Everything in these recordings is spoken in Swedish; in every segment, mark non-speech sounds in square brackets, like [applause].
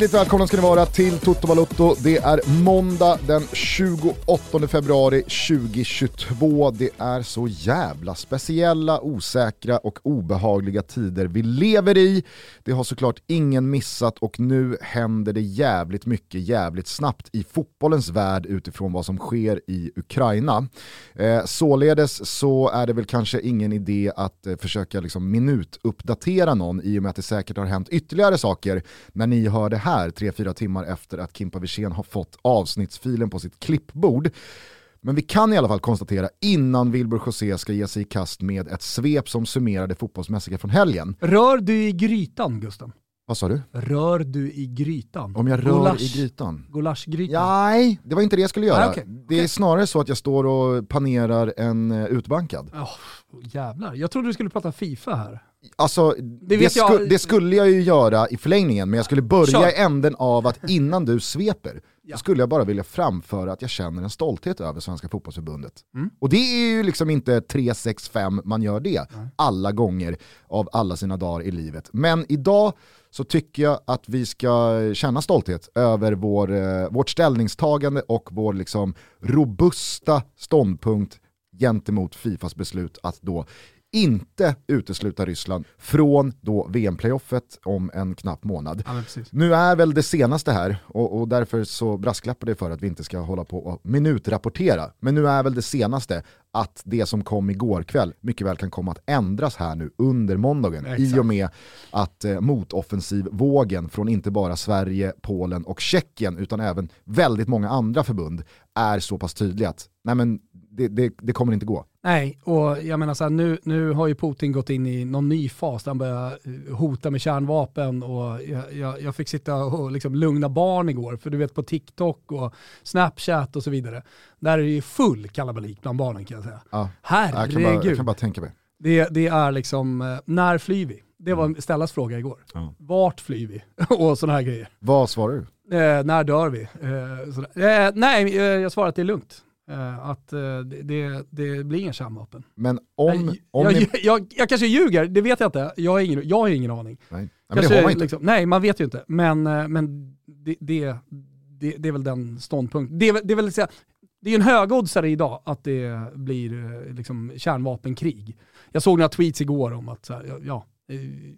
Hjärtligt välkomna ska ni vara till Toto Balotto. Det är måndag den 28 februari 2022. Det är så jävla speciella, osäkra och obehagliga tider vi lever i. Det har såklart ingen missat och nu händer det jävligt mycket jävligt snabbt i fotbollens värld utifrån vad som sker i Ukraina. Eh, således så är det väl kanske ingen idé att eh, försöka liksom minutuppdatera någon i och med att det säkert har hänt ytterligare saker när ni hör det här 3-4 timmar efter att Kimpa Wirsén har fått avsnittsfilen på sitt klippbord. Men vi kan i alla fall konstatera innan Wilbur José ska ge sig i kast med ett svep som summerar det fotbollsmässiga från helgen. Rör du i grytan Gusten? Vad sa du? Rör du i grytan? Om jag rör Gulasch. i grytan? Gulaschgrytan? Nej, det var inte det jag skulle göra. Nej, okej, Det är okej. snarare så att jag står och panerar en eh, utbankad. Åh, jävlar, jag trodde du skulle prata Fifa här. Alltså, det, jag- sku, det skulle jag ju göra i förlängningen, men jag skulle börja Kör. i änden av att innan du sveper, Ja. så skulle jag bara vilja framföra att jag känner en stolthet över Svenska Fotbollförbundet. Mm. Och det är ju liksom inte 3-6-5 man gör det alla gånger av alla sina dagar i livet. Men idag så tycker jag att vi ska känna stolthet över vår, eh, vårt ställningstagande och vår liksom robusta ståndpunkt gentemot Fifas beslut att då inte utesluta Ryssland från då VM-playoffet om en knapp månad. Ja. Nu är väl det senaste här och, och därför så brasklappar det för att vi inte ska hålla på och minutrapportera. Men nu är väl det senaste att det som kom igår kväll mycket väl kan komma att ändras här nu under måndagen i Exakt. och med att eh, motoffensivvågen från inte bara Sverige, Polen och Tjeckien utan även väldigt många andra förbund är så pass tydliga att nej men det, det, det kommer inte gå. Nej, och jag menar så här, nu, nu har ju Putin gått in i någon ny fas där han börjar eh, hota med kärnvapen och jag, jag, jag fick sitta och liksom lugna barn igår, för du vet på TikTok och Snapchat och så vidare, där är det ju full kalabalik bland barnen kan jag säga. Ja. Jag Herregud. jag kan bara tänka mig. Det, det är liksom, eh, när flyr vi? Det var Stellas fråga igår. Ja. Vart flyr vi? [laughs] och sådana här grejer. Vad svarar du? Eh, när dör vi? Eh. Eh, nej, eh, jag svarar att det är lugnt. Eh, att eh, det, det, blir ingen kärnvapen. Men om, Nej, om jag, ni... jag, jag, jag kanske ljuger, det vet jag inte. Jag har ingen, jag har ingen aning. Nej, men det Kanske har man. Liksom, nej, man vet ju inte. Men, eh, men det, det, det, det är väl den ståndpunkt. Det, det, är väl, säga, det är en högoddsare idag att det blir liksom, kärnvapenkrig. Jag såg några tweets igår om att här, ja,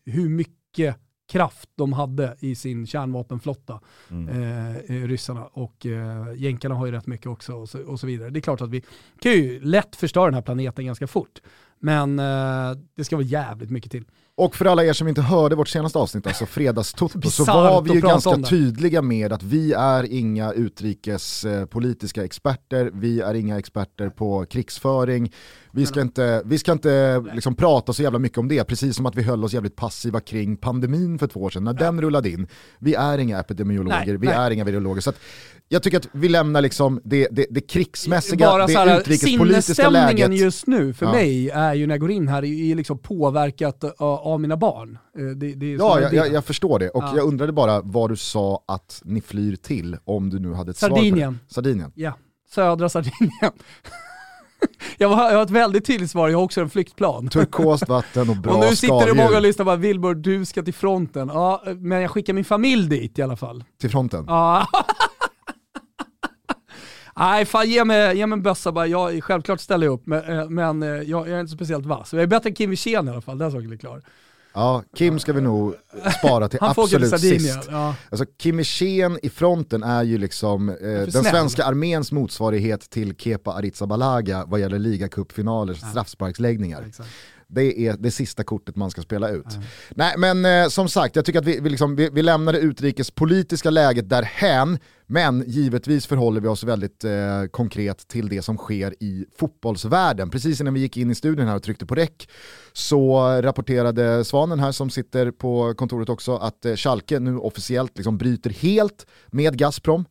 hur mycket kraft de hade i sin kärnvapenflotta, Mm. eh, eh, ryssarna. Och eh, jänkarna har ju rätt mycket också och så, och så vidare. Det är klart att vi kan ju lätt förstöra den här planeten ganska fort. Men eh, det ska vara jävligt mycket till. Och för alla er som inte hörde vårt senaste avsnitt, alltså Fredagstoto, [laughs] så var vi ju ganska tydliga med att vi är inga utrikespolitiska experter, vi är inga experter på krigsföring, vi ska inte, vi ska inte liksom prata så jävla mycket om det, precis som att vi höll oss jävligt passiva kring pandemin för två år sedan, när den rullade in. Vi är inga epidemiologer, Nej, vi nej. är inga virologer. Så jag tycker att vi lämnar liksom det, det, det krigsmässiga, Bara det utrikespolitiska sinnesstämningen läget. just nu för Ja. mig är ju när jag går in här, är liksom påverkat uh, av mina barn. Eh, Det, det är Ja, jag, jag, jag förstår det. Och Ja. jag undrade bara vad du sa att ni flyr till, om du nu hade ett svar Sardinien. det. Sardinien. Ja, södra Sardinien. [laughs] jag, har, jag har ett väldigt tydligt svar, jag har också en flyktplan. Turkost vatten och [laughs] bra och nu sitter det många och lyssnar bara Wilbur, du ska till fronten. Ja, men jag skickar min familj dit i alla fall. till fronten. Ja. [laughs] Nej, fan ge mig, ge mig en bössa bara. Jag, självklart ställer jag upp, men, eh, men eh, jag, jag är inte speciellt vass. Jag är bättre än Kim Wirsén i alla fall, den saken är klar. Ja, Kim ska vi nog spara till [laughs] absolut sist. Ja. Alltså Kim Wirsén i fronten är ju liksom eh, den snäll. svenska arméns motsvarighet till Kepa Arrizabalaga vad gäller ligacupfinalers straffsparksläggningar. Exakt. Det är det sista kortet man ska spela ut. Nej men eh, som sagt, jag tycker att vi, vi, liksom, vi, vi lämnar det utrikespolitiska läget därhän, men givetvis förhåller vi oss väldigt eh, konkret till det som sker i fotbollsvärlden. Precis innan vi gick in i studion här och tryckte på räck så rapporterade Svanen här som sitter på kontoret också att eh, Schalke nu officiellt liksom bryter helt med Gazprom.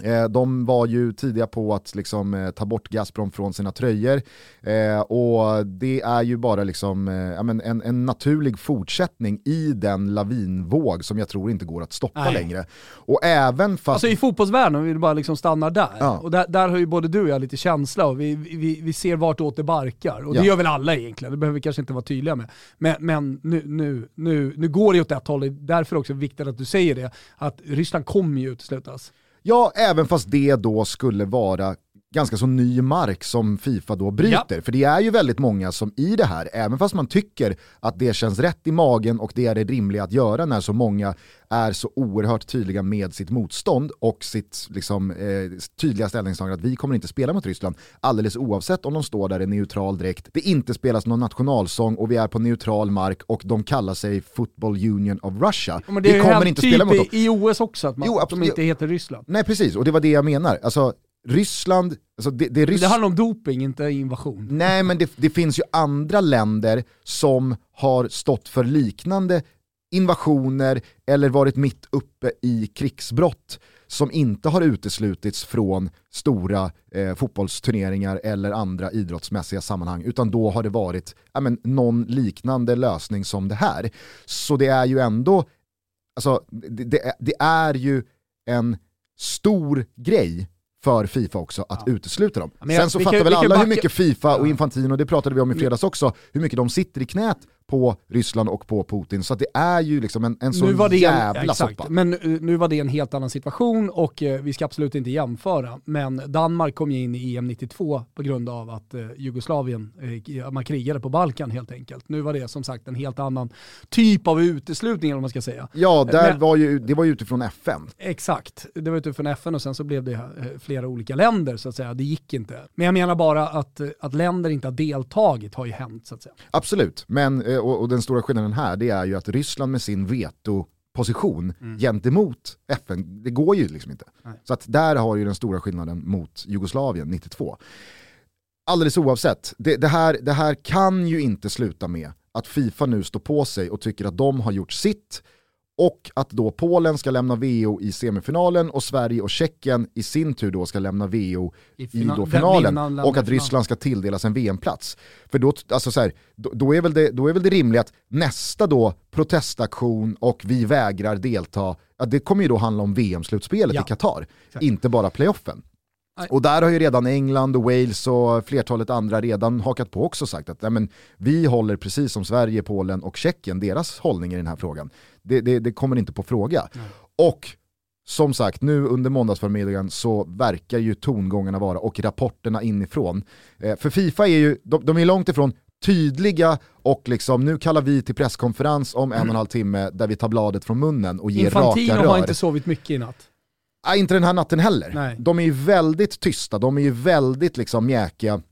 Eh, de var ju tidiga på att liksom, eh, ta bort Gazprom från sina tröjor eh, och det är ju bara liksom, en, en, naturlig fortsättning i den lavinvåg som jag tror inte går att stoppa Nej. längre. Och även fast... Alltså i fotbollsvärlden, om vi bara liksom stannar där, ja. och där, där, har ju både du och jag lite känsla och vi, vi, vi ser vartåt det barkar. Och det ja. gör väl alla egentligen, det behöver vi kanske inte vara tydliga med. Men, men nu, nu, nu, nu går det åt ett håll, därför också viktigt att du säger det, att Ryssland kommer ju uteslutas. Ja, även fast det då skulle vara ganska så ny mark som Fifa då bryter. Ja. För det är ju väldigt många som i det här, även fast man tycker att det känns rätt i magen och det är det rimliga att göra när så många är så oerhört tydliga med sitt motstånd och sitt liksom, eh, tydliga ställningstagande att vi kommer inte spela mot Ryssland alldeles oavsett om de står där i neutral dräkt, det inte spelas någon nationalsång och vi är på neutral mark och de kallar sig Football Union of Russia. Ja, det vi kommer inte typ spela mot dem. i OS också, att, man, jo, att de inte heter Ryssland. Nej precis, och det var det jag menar. Alltså, Ryssland, alltså det, det, Rys det handlar om doping, inte invasion. Nej men det, det, finns ju andra länder som har stått för liknande invasioner eller varit mitt uppe i krigsbrott som inte har uteslutits från stora eh, fotbollsturneringar eller andra idrottsmässiga sammanhang, utan då har det varit ja, men, någon liknande lösning som det här. Så det är ju ändå, alltså, det, det, det är ju en stor grej för Fifa också att ja. utesluta dem. Jag, Sen så fattar väl alla hur mycket Fifa och Infantino, det pratade vi om i fredags också, hur mycket de sitter i knät på Ryssland och på Putin. Så det är ju liksom en, en så jävla en, exakt, soppa. Men nu var det en helt annan situation och eh, vi ska absolut inte jämföra. Men Danmark kom ju in i EM 92 på grund av att eh, Jugoslavien, eh, man krigade på Balkan helt enkelt. Nu var det som sagt en helt annan typ av uteslutning om man ska säga. Ja, där men, var ju, det var ju utifrån FN. Exakt, det var utifrån FN och sen så blev det eh, flera olika länder så att säga. Det gick inte. Men jag menar bara att, eh, att länder inte har deltagit har ju hänt så att säga. Absolut, men eh, och, och, den stora skillnaden här det är ju att Ryssland med sin veto-position mm. gentemot FN, det går ju liksom inte. Nej. Så att där har ju den stora skillnaden mot Jugoslavien 92. Alldeles oavsett, det, det, här, det här kan ju inte sluta med att Fifa nu står på sig och tycker att de har gjort sitt och att då Polen ska lämna VO i semifinalen och Sverige och Tjeckien i sin tur då ska lämna VO i, i då finalen och att Ryssland ska tilldelas en VM-plats. För då, alltså så här, då, då, är väl det, då är väl det rimligt att nästa då protestaktion och vi vägrar delta, ja, det kommer ju då handla om VM-slutspelet ja. i Qatar, inte bara playoffen. Och där har ju redan England och Wales och flertalet andra redan hakat på också sagt att nej, men, vi håller precis som Sverige, Polen och Tjeckien, deras hållning i den här frågan. Det, det, det kommer inte på fråga. Mm. Och som sagt, nu under måndagsförmiddagen så verkar ju tongångarna vara, och rapporterna inifrån. Eh, för Fifa är ju, de, de är långt ifrån tydliga och liksom nu kallar vi till presskonferens om en och en halv timme där vi tar bladet från munnen och ger Infantino raka rör. Infantino har inte sovit mycket i natt. Nej, inte den här natten heller. Nej. De är ju väldigt tysta, de är ju väldigt liksom mjäkiga.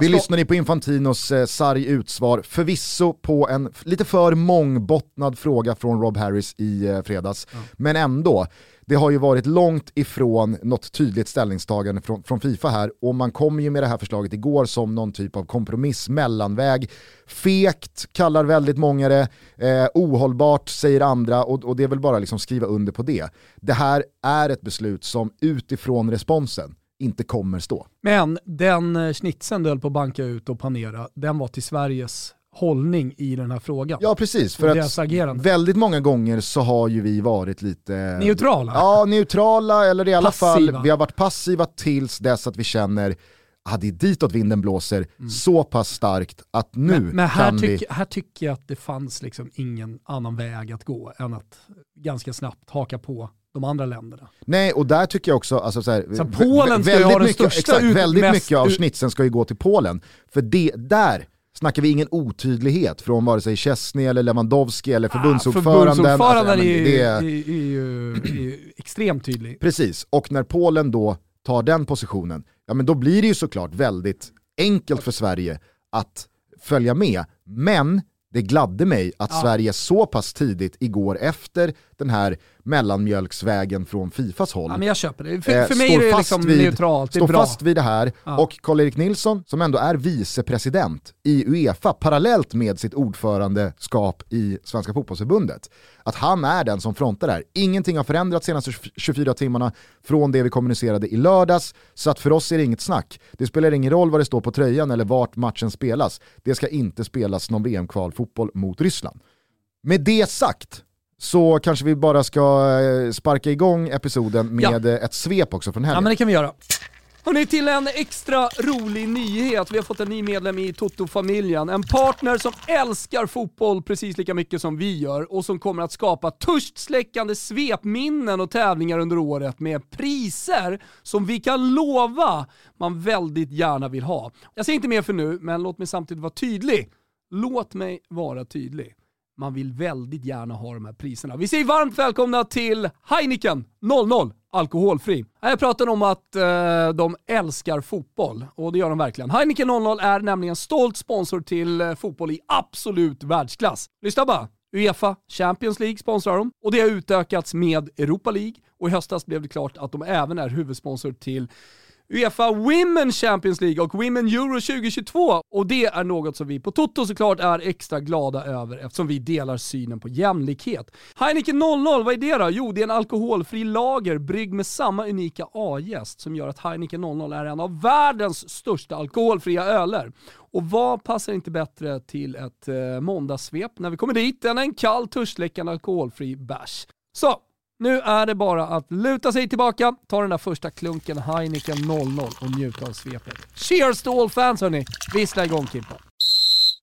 Vi lyssnade på Infantinos eh, sarg utsvar, förvisso på en lite för mångbottnad fråga från Rob Harris i eh, fredags, ja. men ändå det har ju varit långt ifrån något tydligt ställningstagande från, från Fifa här och man kom ju med det här förslaget igår som någon typ av kompromiss, mellanväg. Fekt kallar väldigt många det, eh, ohållbart säger andra och, och det är väl bara liksom skriva under på det. Det här är ett beslut som utifrån responsen inte kommer stå. Men den eh, snitsen du höll på att banka ut och panera, den var till Sveriges hållning i den här frågan. Ja precis, för att agerande. väldigt många gånger så har ju vi varit lite neutrala. Ja, neutrala eller i alla passiva. fall vi har varit passiva tills dess att vi känner att det är ditåt vinden blåser mm. så pass starkt att nu men, men här kan tyck, vi... Här tycker jag att det fanns liksom ingen annan väg att gå än att ganska snabbt haka på de andra länderna. Nej, och där tycker jag också, alltså så här, så Polen ska ju ha den mycket, största exakt, Väldigt mycket av snitsen ska ju gå till Polen. För det, där snackar vi ingen otydlighet från vare sig Chesney eller Lewandowski eller förbundsordföranden. Ah, förbundsordföranden alltså, är, ju, det... är, är, ju, är ju extremt tydlig. Precis, och när Polen då tar den positionen, ja men då blir det ju såklart väldigt enkelt för Sverige att följa med. Men det gladde mig att ja. Sverige så pass tidigt igår efter den här mellanmjölksvägen från Fifas håll. Ja, men jag köper det. För, för mig är det liksom vid, neutralt, det är står bra. fast vid det här ja. och Karl-Erik Nilsson som ändå är vicepresident i Uefa parallellt med sitt ordförandeskap i Svenska fotbollsförbundet. Att han är den som frontar det här. Ingenting har förändrats de senaste 24 timmarna från det vi kommunicerade i lördags, så att för oss är det inget snack. Det spelar ingen roll vad det står på tröjan eller vart matchen spelas. Det ska inte spelas någon VM-kvalfotboll mot Ryssland. Med det sagt så kanske vi bara ska eh, sparka igång episoden med ja. Eh, ett svep också från helgen. Ja men det kan vi göra. Hörrni, till en extra rolig nyhet. Vi har fått en ny medlem i Toto-familjen. En partner som älskar fotboll precis lika mycket som vi gör och som kommer att skapa törstsläckande svepminnen och tävlingar under året med priser som vi kan lova man väldigt gärna vill ha. Jag säger inte mer för nu, men låt mig samtidigt vara tydlig. Låt mig vara tydlig man vill väldigt gärna ha de här priserna. Vi säger varmt välkomna till Heineken 00 alkoholfri. Jag pratar om att eh, de älskar fotboll och det gör de verkligen. Heineken 00 är nämligen stolt sponsor till eh, fotboll i absolut världsklass. Lyssna bara. Uefa Champions League sponsrar de och det har utökats med Europa League och i höstas blev det klart att de även är huvudsponsor till Uefa Women Champions League och Women Euro 2022. Och det är något som vi på Toto såklart är extra glada över eftersom vi delar synen på jämlikhet. Heineken 00, vad är det då? Jo, det är en alkoholfri lager brygg med samma unika A-gäst som gör att Heineken 00 är en av världens största alkoholfria öler. Och vad passar inte bättre till ett eh, måndagssvep när vi kommer dit än en kall, törstsläckande alkoholfri bärs? Så, nu är det bara att luta sig tillbaka, ta den där första klunken Heineken 00 och njuta av svepet. Cheers to all fans hörni! Vissla igång Kimpa.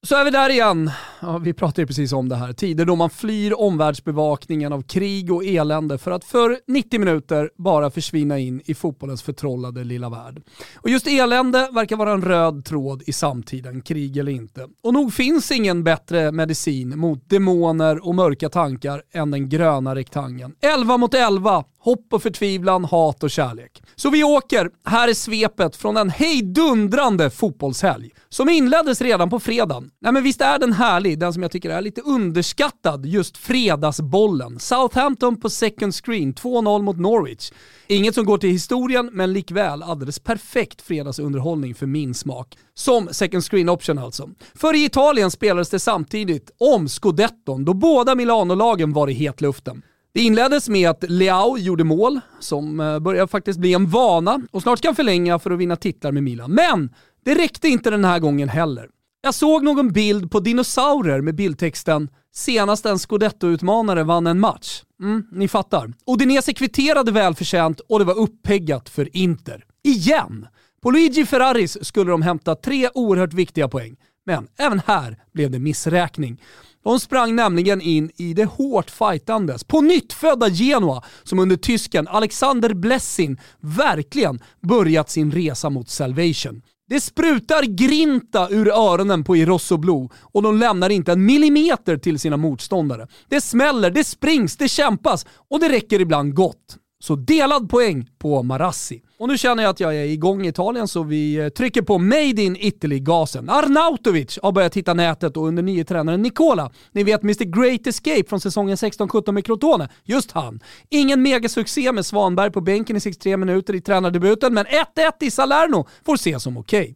Så är vi där igen. Ja, vi pratade ju precis om det här. Tider då man flyr omvärldsbevakningen av krig och elände för att för 90 minuter bara försvinna in i fotbollens förtrollade lilla värld. Och just elände verkar vara en röd tråd i samtiden, krig eller inte. Och nog finns ingen bättre medicin mot demoner och mörka tankar än den gröna rektangeln. 11 mot 11 Hopp och förtvivlan, hat och kärlek. Så vi åker. Här är svepet från en hejdundrande fotbollshelg som inleddes redan på fredagen. Nej men visst är den härlig, den som jag tycker är lite underskattad, just fredagsbollen. Southampton på second screen, 2-0 mot Norwich. Inget som går till historien, men likväl alldeles perfekt fredagsunderhållning för min smak. Som second screen option alltså. För i Italien spelades det samtidigt om scudetton då båda Milano-lagen var i hetluften. Det inleddes med att Leao gjorde mål, som eh, börjar faktiskt bli en vana och snart kan förlänga för att vinna titlar med Milan. Men det räckte inte den här gången heller. Jag såg någon bild på dinosaurier med bildtexten “Senast en scudetto-utmanare vann en match”. Mm, ni fattar. Udinese kvitterade välförtjänt och det var uppeggat för Inter. Igen! På Luigi Ferraris skulle de hämta tre oerhört viktiga poäng. Men även här blev det missräkning. De sprang nämligen in i det hårt fightandes, på nyttfödda Genoa som under tysken Alexander Blessin verkligen börjat sin resa mot salvation. Det sprutar grinta ur öronen på Irosso Blue och de lämnar inte en millimeter till sina motståndare. Det smäller, det springs, det kämpas och det räcker ibland gott. Så delad poäng på Marassi. Och nu känner jag att jag är igång i Italien så vi eh, trycker på Made in Italy-gasen. Arnautovic har börjat hitta nätet och under nye tränaren Nicola, ni vet Mr Great Escape från säsongen 16-17 med Crotone, just han. Ingen megasuccé med Svanberg på bänken i 63 minuter i tränardebuten, men 1-1 i Salerno får ses som okej. Okay.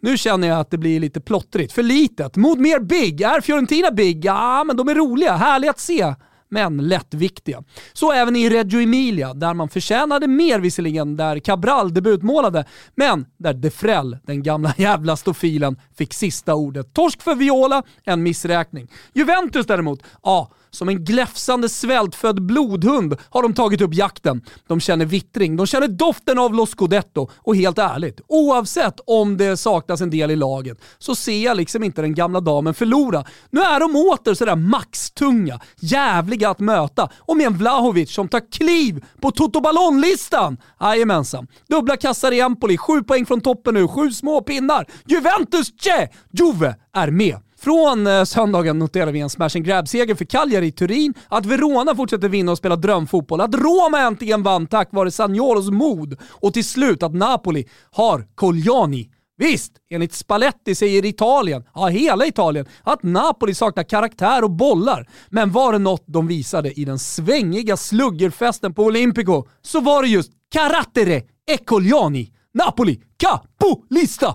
Nu känner jag att det blir lite plottrigt, för litet. Mot mer big. Är Fiorentina big? Ja, men de är roliga. Härliga att se men lättviktiga. Så även i Reggio Emilia, där man förtjänade mer visserligen, där Cabral debutmålade, men där Defrell, den gamla [laughs] jävla stofilen, fick sista ordet. Torsk för Viola, en missräkning. Juventus däremot, ja, som en gläfsande svältfödd blodhund har de tagit upp jakten. De känner vittring, de känner doften av Los Scudetto och helt ärligt, oavsett om det saknas en del i laget så ser jag liksom inte den gamla damen förlora. Nu är de åter sådär maxtunga, jävliga att möta och med en Vlahovic som tar kliv på Toto Ballon-listan. Jajamensan. Dubbla kassar i Empoli, sju poäng från toppen nu, sju små pinnar. Juventus, tje! Juve är med. Från eh, söndagen noterar vi en smash and grab-seger för Cagliari i Turin, att Verona fortsätter vinna och spela drömfotboll, att Roma äntligen vann tack vare Sagnolos mod och till slut att Napoli har Cogliani. Visst, enligt Spalletti säger Italien, ja hela Italien, att Napoli saknar karaktär och bollar. Men var det något de visade i den svängiga sluggerfesten på Olympico så var det just carattere e Cogliani, Napoli, capolista!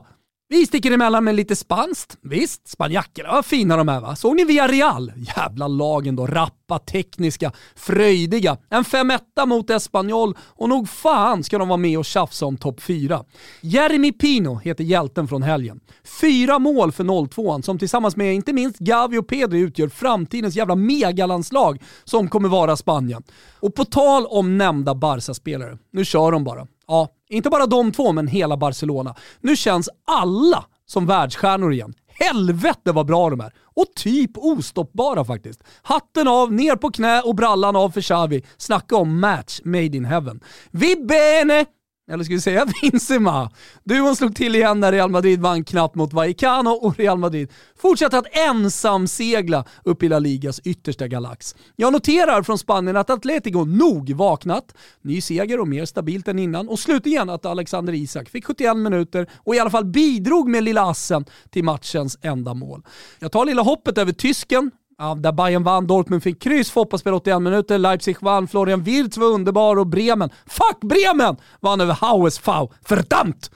Vi sticker emellan med lite spanskt. Visst, spanjackerna var fina de här va? Såg ni via Real? Jävla lagen då. Rappa, tekniska, fröjdiga. En 5 mot Espanyol och nog fan ska de vara med och tjafsa om topp 4. Jeremy Pino heter hjälten från helgen. Fyra mål för 02 som tillsammans med inte minst Gavi och Pedri utgör framtidens jävla megalandslag som kommer vara Spanien. Och på tal om nämnda Barca-spelare, nu kör de bara. Ja, inte bara de två, men hela Barcelona. Nu känns alla som världsstjärnor igen. Helvete vad bra de är! Och typ ostoppbara faktiskt. Hatten av, ner på knä och brallan av för Xavi. Snacka om match made in heaven. Vi bene! Eller ska vi säga [laughs] Benzema? Duon slog till igen när Real Madrid vann knappt mot Vallecano och Real Madrid fortsätter att ensam segla upp i La Ligas yttersta galax. Jag noterar från Spanien att Atletico nog vaknat, ny seger och mer stabilt än innan och slutligen att Alexander Isak fick 71 minuter och i alla fall bidrog med lilla assen till matchens enda mål. Jag tar lilla hoppet över tysken, Ja, där Bayern vann, Dortmund fick kryss, Foppa spelade 81 minuter, Leipzig vann, Florian Wirtz var underbar och Bremen, fuck Bremen, vann över HSV. Verdammt!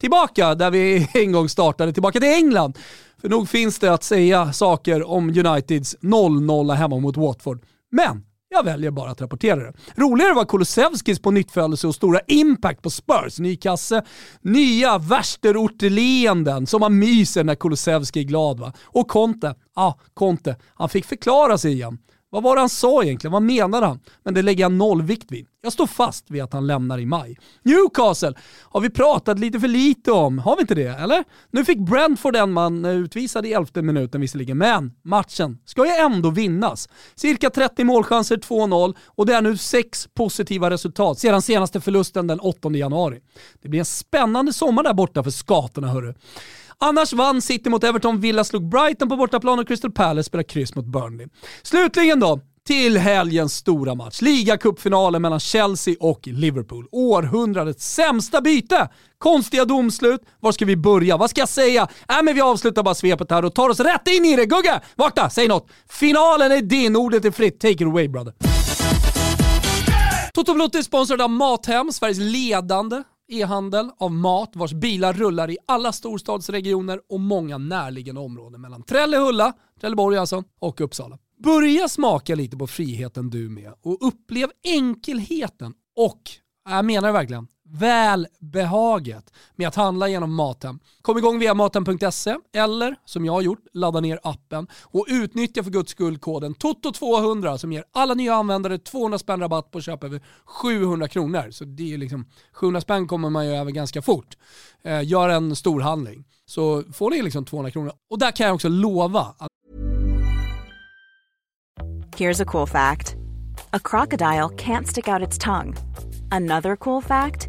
Tillbaka där vi [laughs] en gång startade, tillbaka till England. För nog finns det att säga saker om Uniteds 0-0 hemma mot Watford. Men jag väljer bara att rapportera det. Roligare var Kulusevskis på nyttfödelse och stora impact på Spurs. Ny kasse, nya värsterorteleenden som man myser när Kulusevski är glad va. Och Conte, ja ah, Conte, han fick förklara sig igen. Vad var det han sa egentligen? Vad menade han? Men det lägger jag noll vikt vid. Jag står fast vid att han lämnar i maj. Newcastle har vi pratat lite för lite om, har vi inte det? Eller? Nu fick Brentford en man eh, utvisad i elfte minuten visserligen, men matchen ska ju ändå vinnas. Cirka 30 målchanser, 2-0 och det är nu sex positiva resultat sedan senaste förlusten den 8 januari. Det blir en spännande sommar där borta för skatorna hörru. Annars vann City mot Everton, Villa slog Brighton på bortaplan och Crystal Palace spelade kryss mot Burnley. Slutligen då, till helgens stora match. Ligacupfinalen mellan Chelsea och Liverpool. Århundradets sämsta byte! Konstiga domslut. Var ska vi börja? Vad ska jag säga? Äh, men vi avslutar bara svepet här och tar oss rätt in i det. Gugge! Vakna! Säg något! Finalen är din, ordet är fritt. Take it away brother. Toto Blotto är sponsrad av Mathem, Sveriges ledande e-handel av mat vars bilar rullar i alla storstadsregioner och många närliggande områden mellan Trellehulla, Trelleborg alltså, och Uppsala. Börja smaka lite på friheten du med och upplev enkelheten och, jag menar det verkligen, välbehaget med att handla genom Mathem. Kom igång via mathem.se eller som jag har gjort, ladda ner appen och utnyttja för guds skull koden TOTO200 som ger alla nya användare 200 spänn rabatt på köp över 700 kronor. Så det är liksom, 700 spänn kommer man ju över ganska fort. Eh, gör en stor handling så får ni liksom 200 kronor. Och där kan jag också lova att Here's a cool fact. A crocodile can't stick out its tongue. Another cool fact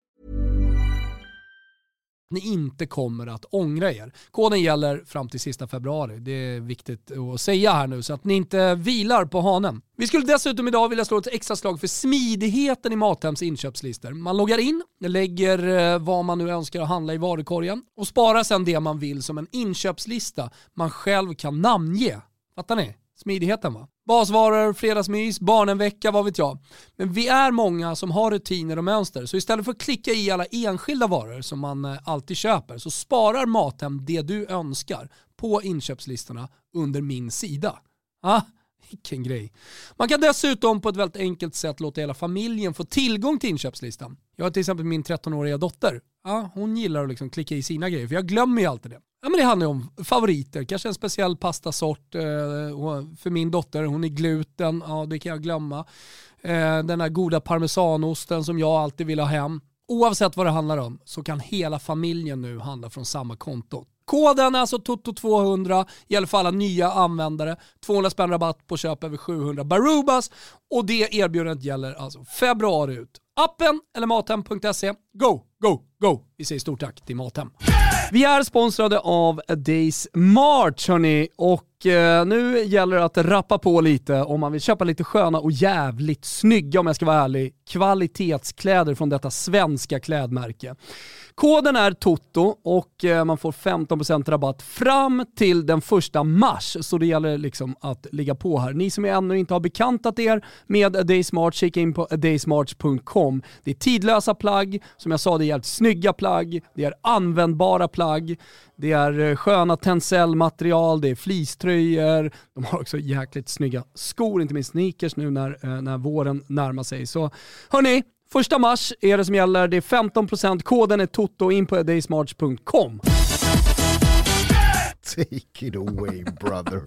Ni inte kommer att ångra er. Koden gäller fram till sista februari. Det är viktigt att säga här nu så att ni inte vilar på hanen. Vi skulle dessutom idag vilja slå ett extra slag för smidigheten i Mathems inköpslistor. Man loggar in, lägger eh, vad man nu önskar att handla i varukorgen och sparar sedan det man vill som en inköpslista man själv kan namnge. Fattar ni? Smidigheten va? Basvaror, fredagsmys, barnenvecka, vad vet jag. Men vi är många som har rutiner och mönster, så istället för att klicka i alla enskilda varor som man eh, alltid köper så sparar Mathem det du önskar på inköpslistorna under min sida. Ah, vilken grej. Man kan dessutom på ett väldigt enkelt sätt låta hela familjen få tillgång till inköpslistan. Jag har till exempel min 13-åriga dotter. Ja, hon gillar att liksom klicka i sina grejer, för jag glömmer ju alltid det. Ja, men det handlar ju om favoriter, kanske en speciell pastasort eh, för min dotter. Hon är gluten, ja det kan jag glömma. Eh, den här goda parmesanosten som jag alltid vill ha hem. Oavsett vad det handlar om så kan hela familjen nu handla från samma konto. Koden är alltså TOTO200, gäller för alla nya användare. 200 spänn rabatt på köp över 700 Barubas och det erbjudandet gäller alltså februari ut. Appen eller mathem.se. Go, go, go! Vi säger stort tack till Mathem. Vi är sponsrade av A Days March hörni och eh, nu gäller det att rappa på lite om man vill köpa lite sköna och jävligt snygga, om jag ska vara ärlig, kvalitetskläder från detta svenska klädmärke. Koden är TOTO och eh, man får 15% rabatt fram till den första mars. Så det gäller liksom att ligga på här. Ni som ännu inte har bekantat er med A Day Smart, kika in på adaysmart.com. Det är tidlösa plagg, som jag sa det är jävligt snygga plagg, det är användbara plagg, det är eh, sköna tencellmaterial, det är fleecetröjor, de har också jäkligt snygga skor, inte minst sneakers nu när, eh, när våren närmar sig. Så hörni, Första mars är det som gäller, det är 15%, koden är TOTO, in på daysmarts.com. Take it away brother.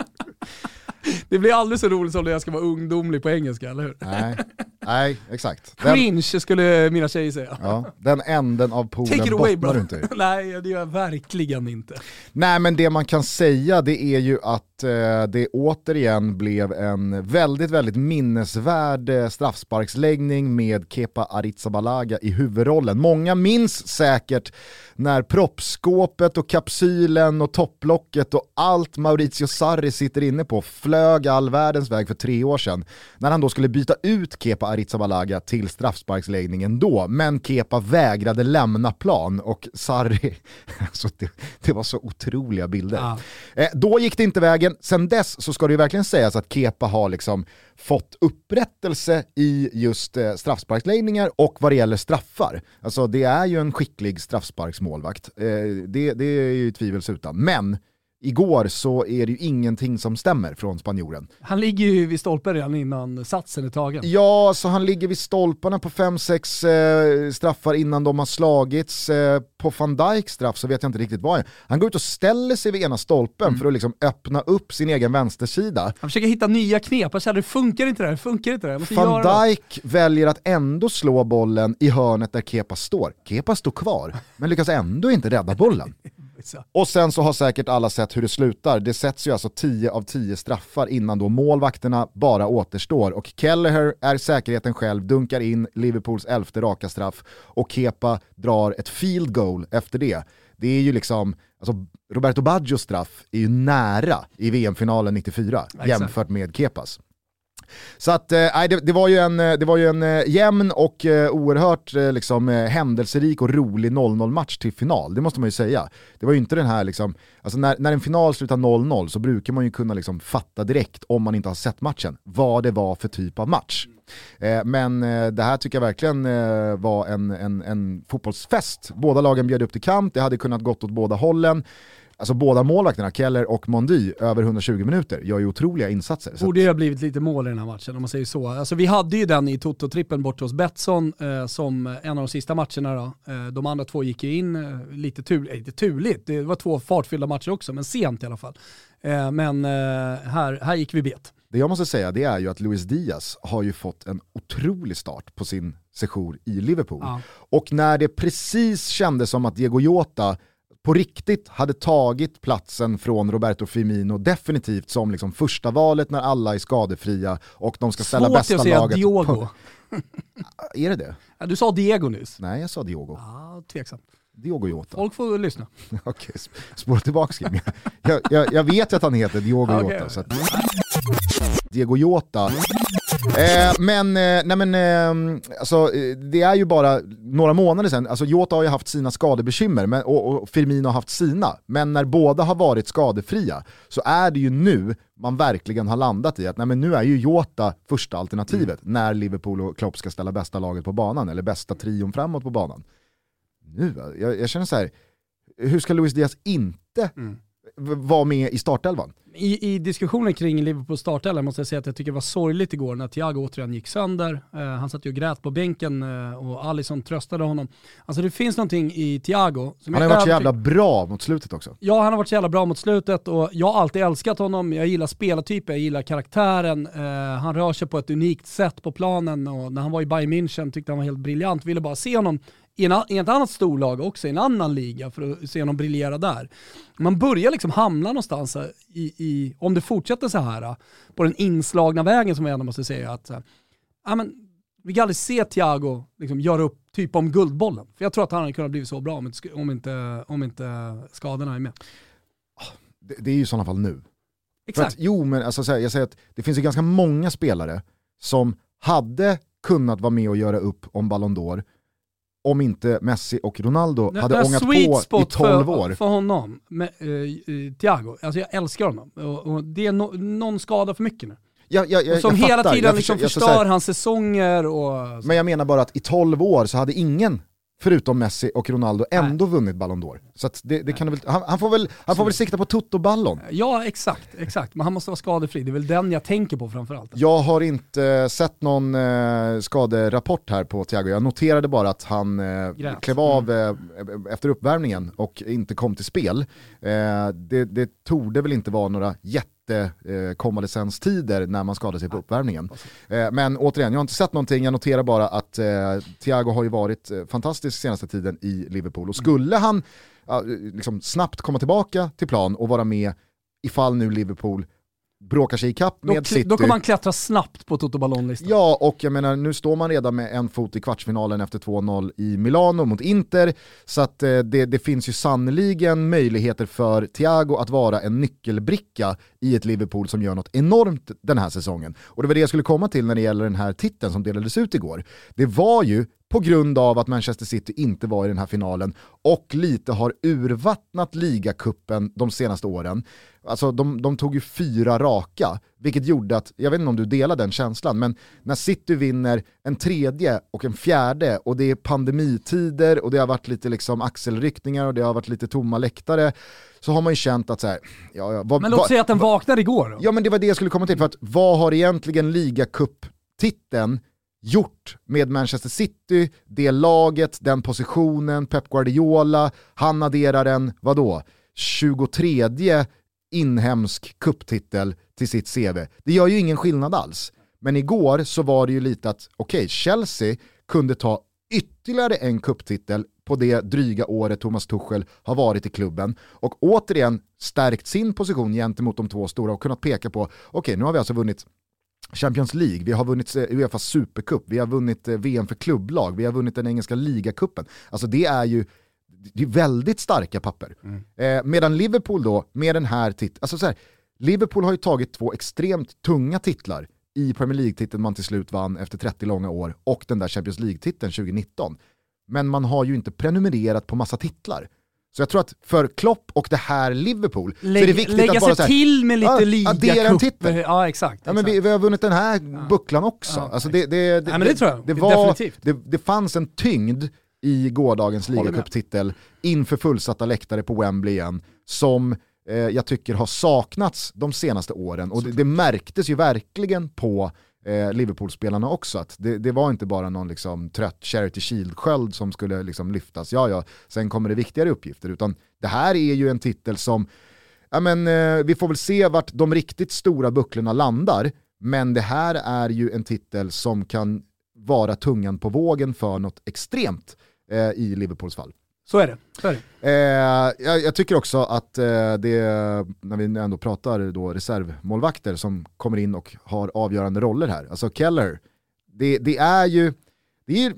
[laughs] Det blir aldrig så roligt som när jag ska vara ungdomlig på engelska, eller hur? Nej, Nej exakt. [laughs] Den, Cringe skulle mina tjejer säga. ja, den änden av Take poolen it away bottnar du inte i. [laughs] Nej, det gör jag verkligen inte. Nej men det man kan säga det är ju att eh, det återigen blev en väldigt, väldigt minnesvärd eh, straffsparksläggning med Kepa Arrizabalaga i huvudrollen. Många minns säkert när proppskåpet och kapsylen och topplocket och allt Maurizio Sarri sitter inne på flög all världens väg för tre år sedan. När han då skulle byta ut Kepa Arrizabalaga till straffsparksläggningen då, men Kepa vägrade lämna plan och Sarri, [laughs] alltså det, det var så otroliga bilder. Ja. Eh, då gick det inte vägen, sen dess så ska det ju verkligen sägas att Kepa har liksom fått upprättelse i just eh, straffsparksläggningar och vad det gäller straffar. Alltså det är ju en skicklig straffsparksmålvakt, eh, det, det är ju tvivelsutan. Men igår så är det ju ingenting som stämmer från spanjoren. Han ligger ju vid stolpen redan innan satsen är tagen. Ja, så han ligger vid stolparna på 5-6 eh, straffar innan de har slagits. Eh, på van Dijks straff så vet jag inte riktigt vad jag Han går ut och ställer sig vid ena stolpen för att liksom öppna upp sin egen vänstersida. Han försöker hitta nya knep, han känner det funkar inte det här, det funkar inte det här. Van något." Dijk väljer att ändå slå bollen i hörnet där Kepa står. Kepa står kvar, men lyckas ändå inte rädda bollen. [laughs] Och sen så har säkert alla sett hur det slutar. Det sätts ju alltså 10 av 10 straffar innan då målvakterna bara återstår. Och Kelleher är säkerheten själv, dunkar in Liverpools elfte raka straff och Kepa drar ett field goal efter det. Det är ju liksom, alltså Roberto Baggios straff är ju nära i VM-finalen 94 Exakt. jämfört med Kepas. Så att, eh, det, det var ju en, eh, det var ju en eh, jämn och eh, oerhört eh, liksom, eh, händelserik och rolig 0-0 match till final, det måste man ju säga. Det var ju inte den här, liksom, alltså när, när en final slutar 0-0 så brukar man ju kunna liksom, fatta direkt, om man inte har sett matchen, vad det var för typ av match. Eh, men det här tycker jag verkligen var en, en, en fotbollsfest. Båda lagen bjöd upp till kamp, det hade kunnat gått åt båda hållen. Alltså båda målvakterna, Keller och Mondy, över 120 minuter, gör ju otroliga insatser. Borde ju ha blivit lite mål i den här matchen om man säger så. Alltså, vi hade ju den i Toto-trippen bort hos Betsson eh, som en av de sista matcherna. Då. Eh, de andra två gick ju in eh, lite, eh, lite turligt, det var två fartfyllda matcher också, men sent i alla fall. Eh, men eh, här, här gick vi bet. Det jag måste säga det är ju att Luis Diaz har ju fått en otrolig start på sin sejour i Liverpool. Ja. Och när det precis kändes som att Diego Jota på riktigt hade tagit platsen från Roberto Firmino definitivt som liksom första valet när alla är skadefria och de ska ställa Svårt bästa att säga laget. Diogo. [laughs] Är det det? Ja, du sa Diego nyss. Nej, jag sa Diogo. Ja, tveksamt. Diogo Jota. Folk får lyssna. [laughs] Okej, sp- spåra tillbaka Kim. Jag, jag, jag vet att han heter Diogo [laughs] Okej. Jota. Att... Diego Jota. Eh, men, eh, nej men eh, alltså, det är ju bara några månader sedan, alltså Jota har ju haft sina skadebekymmer men, och, och Firmino har haft sina. Men när båda har varit skadefria så är det ju nu man verkligen har landat i att nej men nu är ju Jota första alternativet när Liverpool och Klopp ska ställa bästa laget på banan, eller bästa trion framåt på banan. Nu, jag, jag känner så här, hur ska Luis Diaz inte Mm. vara med i startelvan? I, I diskussionen kring Liverpools startelva måste jag säga att jag tycker det var sorgligt igår när Thiago återigen gick sönder. Eh, han satt ju och grät på bänken eh, och Alisson tröstade honom. Alltså det finns någonting i Thiago som Han har varit så jävla bra mot slutet också. Ja, han har varit så jävla bra mot slutet och jag har alltid älskat honom. Jag gillar spelartypen, jag gillar karaktären. Eh, han rör sig på ett unikt sätt på planen och när han var i Bayern München tyckte han var helt briljant. Ville bara se honom i, en, i ett annat storlag också, i en annan liga för att se honom briljera där. Man börjar liksom hamna någonstans i, i om det fortsätter så här, på den inslagna vägen som jag ändå måste säga att, eh, ja men vi kan aldrig se Thiago liksom göra upp typ om guldbollen. För jag tror att han hade kunnat bli så bra om inte, om inte, om inte skadorna är med. Det, det är ju i sådana fall nu. Exakt. att, jo men alltså, så här, jag säger att det finns ju ganska många spelare som hade kunnat vara med och göra upp om Ballon d'Or om inte Messi och Ronaldo Den- hade den ångat på i spot 12 för, år. För honom, med, eh, Thiago, alltså jag älskar honom. Och, och det är no, någon skada för mycket nu. Jag, jag, jag, som hela fattar. tiden liksom förstör hans säsonger och... Men jag menar bara att i 12 år så hade ingen, förutom Messi och Ronaldo, ändå vunnit Ballon d'Or. Så det, det kan väl, han, han, får väl, han får väl sikta på Toto-ballon. Ja, exakt, exakt. Men han måste vara skadefri. Det är väl den jag tänker på framförallt. Jag har inte sett någon eh, skaderapport här på Thiago. Jag noterade bara att han eh, Grät. klev av eh, efter uppvärmningen och inte kom till spel. Eh, det, det torde väl inte vara några jätte eh, konvalescenstider när man skadar sig på uppvärmningen. Eh, men återigen, jag har inte sett någonting, jag noterar bara att eh, Thiago har ju varit eh, fantastisk senaste tiden i Liverpool. Och skulle han liksom snabbt komma tillbaka till plan och vara med ifall nu Liverpool bråkar sig ikapp med City. då kommer han klättra snabbt på Toto Ballon-listan. Ja, och jag menar nu står man redan med en fot i kvartsfinalen efter 2-0 i Milano mot Inter. Så att eh, det, det finns ju sannoliken möjligheter för Thiago att vara en nyckelbricka i ett Liverpool som gör något enormt den här säsongen. Och det var det jag skulle komma till när det gäller den här titeln som delades ut igår. Det var ju på grund av att Manchester City inte var i den här finalen och lite har urvattnat ligacupen de senaste åren. Alltså de, de tog ju fyra raka, vilket gjorde att, jag vet inte om du delar den känslan, men när City vinner en tredje och en fjärde och det är pandemitider och det har varit lite liksom axelryckningar och det har varit lite tomma läktare, så har man ju känt att så här, ja, ja, vad, Men låt säga att den vaknar igår då. Ja men det var det jag skulle komma till, för att vad har egentligen ligacup-titeln gjort med Manchester City, det laget, den positionen, Pep Guardiola, han adderar en, vadå, 23 inhemsk kupptitel till sitt CV. Det gör ju ingen skillnad alls. Men igår så var det ju lite att, okej, Chelsea kunde ta ytterligare en kupptitel på det dryga året Thomas Tuchel har varit i klubben och återigen stärkt sin position gentemot de två stora och kunnat peka på, okej nu har vi alltså vunnit Champions League, vi har vunnit eh, Uefa Supercup, vi har vunnit eh, VM för klubblag, vi har vunnit den engelska ligacupen. Alltså det är ju det är väldigt starka papper. Eh, medan Liverpool då, med den här titeln, alltså så här, Liverpool har ju tagit två extremt tunga titlar i Premier League-titeln man till slut vann efter 30 långa år och den där Champions League-titeln 2019. Men man har ju inte prenumererat på massa titlar. Så jag tror att för Klopp och det här Liverpool så är det Lägg, viktigt lägga att bara sig här, till med lite ja, liga addera en titel. Ja exakt. Ja, men vi, vi har vunnit den här bucklan också. Ja, alltså det, det, det, Nej, men det tror jag. Det, var, Definitivt. det, det fanns en tyngd i gårdagens ligacuptitel inför fullsatta läktare på Wembley igen som eh, jag tycker har saknats de senaste åren. Och det, det märktes ju verkligen på eh, Liverpool-spelarna också. Att det, det var inte bara någon liksom, trött Charity Shield-sköld som skulle liksom, lyftas. Ja, ja, sen kommer det viktigare uppgifter. Utan det här är ju en titel som ja, men, eh, vi får väl se vart de riktigt stora bucklorna landar, men det här är ju en titel som kan vara tungan på vågen för något extremt eh, i Liverpools fall. Så är det. Så är det. Eh, jag, jag tycker också att eh, det, när vi ändå pratar då reservmålvakter som kommer in och har avgörande roller här, alltså Keller, det, det är ju, det är,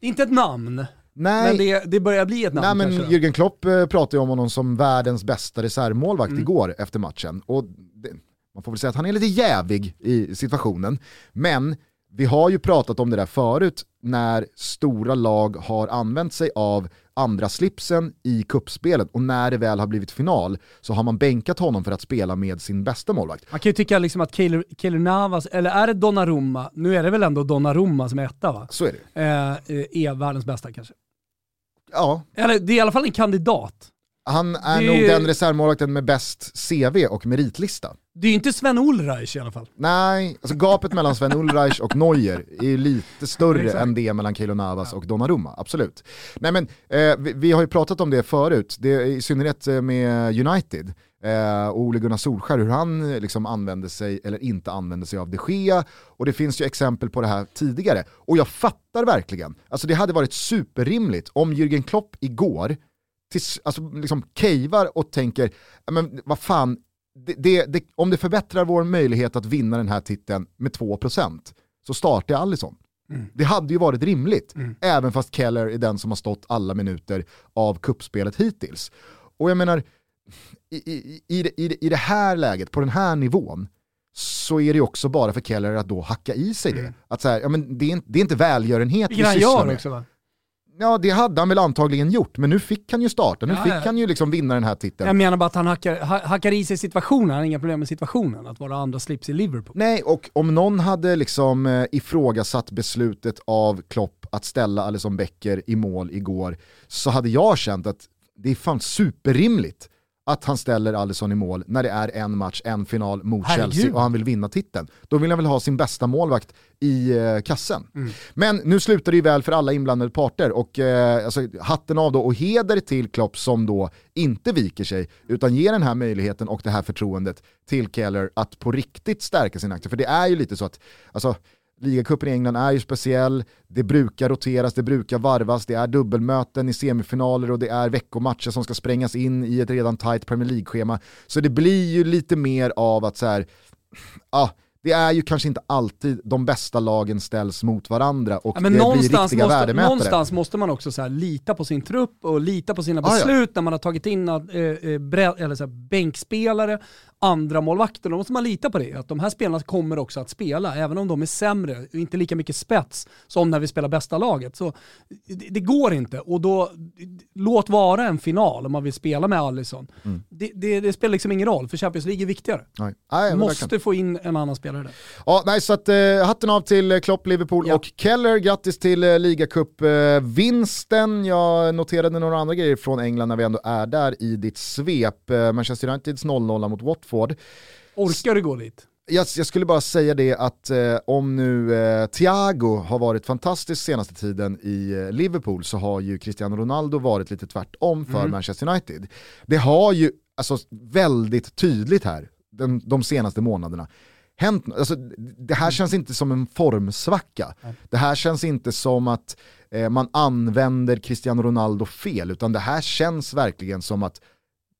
Det är inte ett namn. Nej, Men det, det börjar bli ett namn Nej men kanske. Jürgen Klopp eh, pratade ju om honom som världens bästa reservmålvakt Mm. igår efter matchen. Och det, man får väl säga att han är lite jävig i situationen. Men vi har ju pratat om det där förut när stora lag har använt sig av andra slipsen i kuppspelet och när det väl har blivit final så har man bänkat honom för att spela med sin bästa målvakt. Man kan ju tycka liksom att Keylor Keylor Navas, eller är det Donnarumma, nu är det väl ändå Donnarumma som är etta va? Så är det. Eh, eh, är världens bästa kanske. Ja, Eller det är i alla fall en kandidat. han är Det nog den reservmålvakten med bäst CV och meritlista. Det är ju inte Sven Ulreich i alla fall. Nej, alltså gapet mellan Sven [laughs] Ulreich och Neuer är ju lite större Exakt. än det mellan Keylor Navas och Donnarumma, absolut. Nej men, eh, vi, vi har ju pratat om det förut, det, i synnerhet eh, med United. Eh, och Ole Gunnar Solskär, hur han eh, liksom använde sig eller inte använde sig av de Gea. Och det finns ju exempel på det här tidigare. Och jag fattar verkligen, alltså det hade varit superrimligt om Jürgen Klopp igår tills, alltså liksom cavar och tänker, "Ja, men vad fan, det, det, det, om det förbättrar vår möjlighet att vinna den här titeln med 2% så startar jag Alisson. Mm. Det hade ju varit rimligt, även fast Keller är den som har stått alla minuter av kuppspelet hittills. Och jag menar, i, i, i, i, det, i det här läget, på den här nivån, så är det också bara för Keller att då hacka i sig det. Att så här, ja, men det, är, inte- det är inte välgörenhet Vilket han sysslar med. också va? Ja, det hade han väl antagligen gjort, men nu fick han ju starta, nu Ja, fick ja. han ju liksom vinna den här titeln. Jag menar bara att han hackar, ha- hackar i sig situationen, han har inga problem med situationen, att vara andra slips i Liverpool. Nej, och om någon hade liksom eh, ifrågasatt beslutet av Klopp att ställa Alisson Becker i mål igår så hade jag känt att det är fan superrimligt att han ställer Alisson i mål när det är en match, en final mot Herregud. Chelsea och han vill vinna titeln. Då vill han väl ha sin bästa målvakt i eh, kassen. Men nu slutar det ju väl för alla inblandade parter och eh, alltså, hatten av då och heder till Klopp som då inte viker sig utan ger den här möjligheten och det här förtroendet till Keller att på riktigt stärka sin aktie. För det är ju lite så att, alltså ligacupen i England är ju speciell, det brukar roteras, det brukar varvas, det är dubbelmöten i semifinaler och det är veckomatcher som ska sprängas in i ett redan tight Premier League-schema. Så det blir ju lite mer av att så här, [sniffs] ah, det är ju kanske inte alltid de bästa lagen ställs mot varandra och Ja, det blir riktiga måste, värdemätare. någonstans måste man också så här, lita på sin trupp och lita på sina Ah, ja. beslut när man har tagit in eh, eh, bre- eller så här, bänkspelare, andra målvakter. Då måste man lita på det, att de här spelarna kommer också att spela, även om de är sämre och inte lika mycket spets som när vi spelar bästa laget. Så det, det går inte och då, låt vara en final om man vill spela med Alisson. Mm. Det, det, det spelar liksom ingen roll, för Champions League är viktigare. Nej, nej, Måste verkligen. få in en annan spelare där. Ja, nej, så att, eh, hatten av till eh, Klopp, Liverpool Ja. och Keller. Grattis till eh, ligacup-vinsten. Jag noterade några andra grejer från England när vi ändå är där i ditt svep. Eh, Manchester Uniteds 0-0 mot Watford. Orkar du gå dit? Jag, jag skulle bara säga det att eh, om nu eh, Thiago har varit fantastisk senaste tiden i eh, Liverpool så har ju Cristiano Ronaldo varit lite tvärtom för Manchester United. Det har ju alltså, väldigt tydligt här den, de senaste månaderna hänt, alltså, det här känns inte som en formsvacka. Det här känns inte som att eh, man använder Cristiano Ronaldo fel, utan det här känns verkligen som att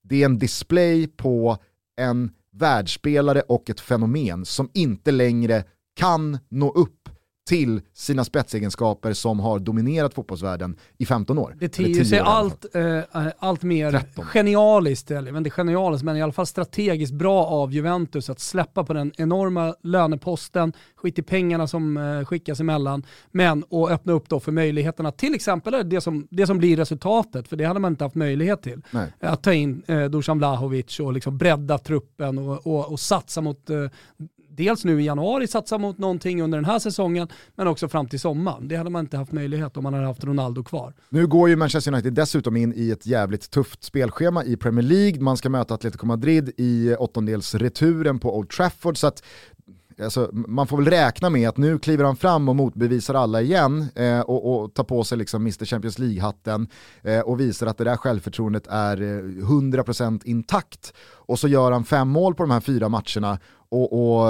det är en display på en världsspelare och ett fenomen som inte längre kan nå upp till sina spetsegenskaper som har dominerat fotbollsvärlden i 15 år. Det ter 10 sig allt, eh, allt mer 13. genialiskt, eller inte genialiskt, men i alla fall strategiskt bra av Juventus att släppa på den enorma löneposten, skit i pengarna som eh, skickas emellan, men och öppna upp då för möjligheterna, till exempel det som, det som blir resultatet, för det hade man inte haft möjlighet till. Nej. Att ta in eh, Dusan Vlahovic och liksom bredda truppen och, och, och satsa mot eh, Dels nu i januari satsa mot någonting under den här säsongen, men också fram till sommaren. Det hade man inte haft möjlighet om man hade haft Ronaldo kvar. Nu går ju Manchester United dessutom in i ett jävligt tufft spelschema i Premier League. Man ska möta Atletico Madrid i åttondelsreturen på Old Trafford. Så att, alltså, man får väl räkna med att nu kliver han fram och motbevisar alla igen eh, och, och tar på sig liksom Mr Champions League-hatten eh, och visar att det där självförtroendet är eh, 100% intakt. Och så gör han fem mål på de här fyra matcherna och, och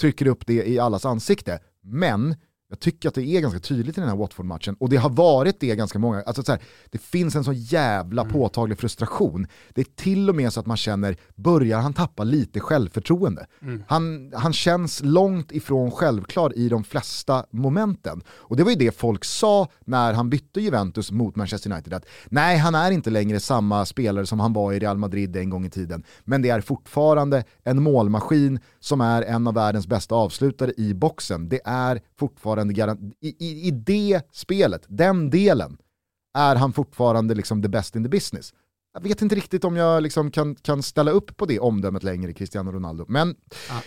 trycker upp det i allas ansikte. Men jag tycker att det är ganska tydligt i den här Watford-matchen och det har varit det ganska många, alltså så här, det finns en så jävla Mm. påtaglig frustration. Det är till och med så att man känner, börjar han tappa lite självförtroende? Mm. Han, han känns långt ifrån självklar i de flesta momenten. Och det var ju det folk sa när han bytte Juventus mot Manchester United, att nej han är inte längre samma spelare som han var i Real Madrid en gång i tiden, men det är fortfarande en målmaskin som är en av världens bästa avslutare i boxen. Det är fortfarande garan- i, i, i det spelet, den delen, är han fortfarande liksom the best in the business. Jag vet inte riktigt om jag liksom kan, kan ställa upp på det omdömet längre, Cristiano Ronaldo. Men eh,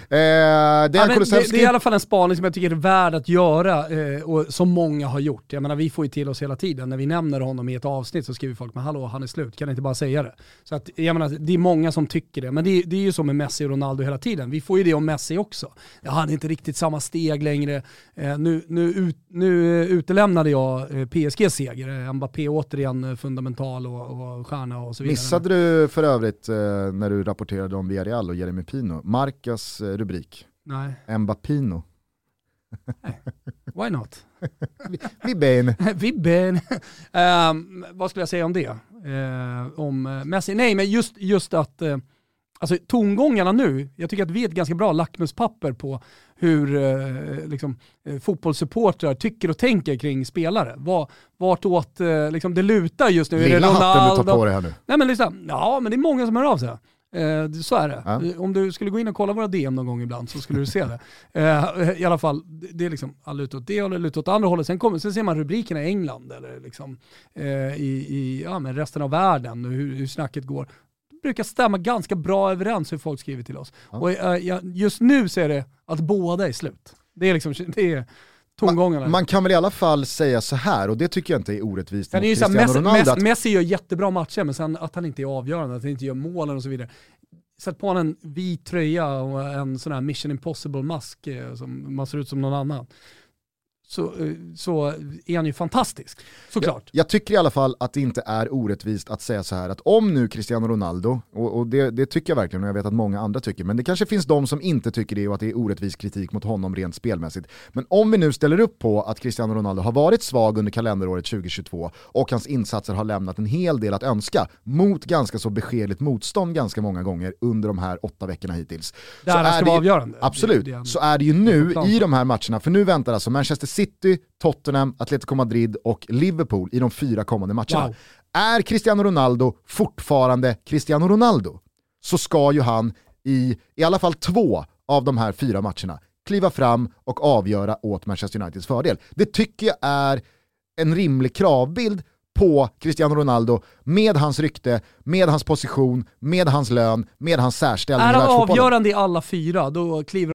det är Ja, men det, det är i alla fall en spaning som jag tycker är värd att göra eh, och som många har gjort. Jag menar vi får ju till oss hela tiden, när vi nämner honom i ett avsnitt så skriver folk men hallå han är slut, kan inte bara säga det? Så att, jag menar, det är många som tycker det, men det, det är ju så med Messi och Ronaldo hela tiden. Vi får ju det om Messi också. Ja, han är inte riktigt samma steg längre. Eh, nu, nu, ut, nu utelämnade jag eh, PSGs seger, eh, Mbappé återigen eh, fundamental och, och stjärna och så vidare. Missade du för övrigt eh, när du rapporterade om Villarreal och Jeremy Pino, Marcas eh, rubrik, Nej, Mbappino. why not? Vi ben. [laughs] Vibben. Ehm, vad skulle jag säga om det? Eh, om eh, Messi? Nej, men just, just att uh, alltså, tongångarna nu, jag tycker att vi är ett ganska bra lackmuspapper på hur uh, liksom, uh, fotbollssupportrar tycker och tänker kring spelare. Var, vartåt uh, liksom, det lutar just nu. Är det Lilla hatten du tar på dig här nu. Nej men liksom, ja men det är många som hör av sig. Eh, så är det. Ja. Eh, Om du skulle gå in och kolla våra DM någon gång ibland så skulle du se det. [laughs] Eh, I alla fall, det, är liksom luta åt det hållet, luta åt andra hållet. Sen, kommer, sen ser man rubrikerna i England eller liksom, eh, i, i ja, men resten av världen och hur, hur snacket går. Brukar stämma ganska bra överens hur folk skriver till oss. Ja. Och eh, ja, just nu så är det att båda är slut. Det är liksom, det är tongångarna. Man kan väl i alla fall säga så här, och det tycker jag inte är orättvist mot Cristiano Messi, Ronaldo. Att- Messi gör jättebra matcher, men sen att han inte är avgörande, att han inte gör målen och så vidare. Sätt på honom en vit tröja och en sån här mission impossible-mask eh, som man ser ut som någon annan. Så, eh, så är han ju fantastisk, såklart. Jag tycker i alla fall att det inte är orättvist att säga så här att om nu Cristiano Ronaldo, och, och det, det tycker jag verkligen och jag vet att många andra tycker, men det kanske finns de som inte tycker det och att det är orättvis kritik mot honom rent spelmässigt. Men om vi nu ställer upp på att Cristiano Ronaldo har varit svag under kalenderåret 2022 och hans insatser har lämnat en hel del att önska mot ganska så beskedligt motstånd ganska många gånger under de här åtta veckorna hittills. Där så är det ju- avgörande. Absolut, Det det så är det ju nu i de här matcherna, för nu väntar alltså Manchester City, Tottenham, Atletico Madrid och Liverpool i de fyra kommande matcherna. Wow. Är Cristiano Ronaldo fortfarande Cristiano Ronaldo så ska ju han i i alla fall två av de här fyra matcherna kliva fram och avgöra åt Manchester Uniteds fördel. Det tycker jag är en rimlig kravbild på Cristiano Ronaldo med hans rykte, med hans position, med hans lön, med hans särställning Är han avgörande i alla fyra, då kliver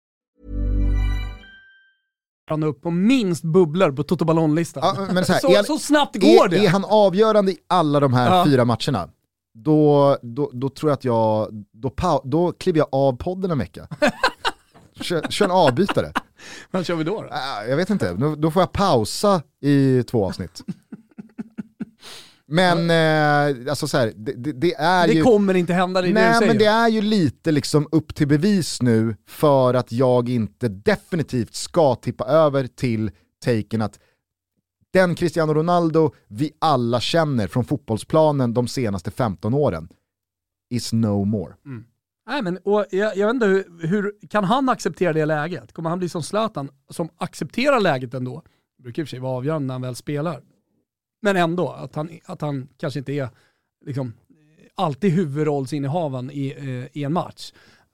han upp på minst bubblor på Toto Ballon-listan. Ja, men så, här, [laughs] så, han- så snabbt går är, det. Är han avgörande i alla de här Ja. fyra matcherna, då, då, då tror jag att jag, då, då kliver jag av podden en vecka. [laughs] kör, kör en avbytare. Vad kör vi då? då? Äh, jag vet inte, då får jag pausa i två avsnitt. Men eh, alltså så här, det, det, det är Det ju... kommer inte hända, det är det du Nej säger. men det är ju lite liksom upp till bevis nu för att jag inte definitivt ska tippa över till taken att den Cristiano Ronaldo vi alla känner från fotbollsplanen de senaste 15 åren is no more. Nej, men, och jag, jag vet inte, hur, hur kan han acceptera det läget? Kommer han bli som Zlatan som accepterar läget ändå? Det brukar i och för sig vara avgörande när han väl spelar. Men ändå, att han, att han kanske inte är liksom, alltid huvudrollsinnehavaren i, eh, i en match.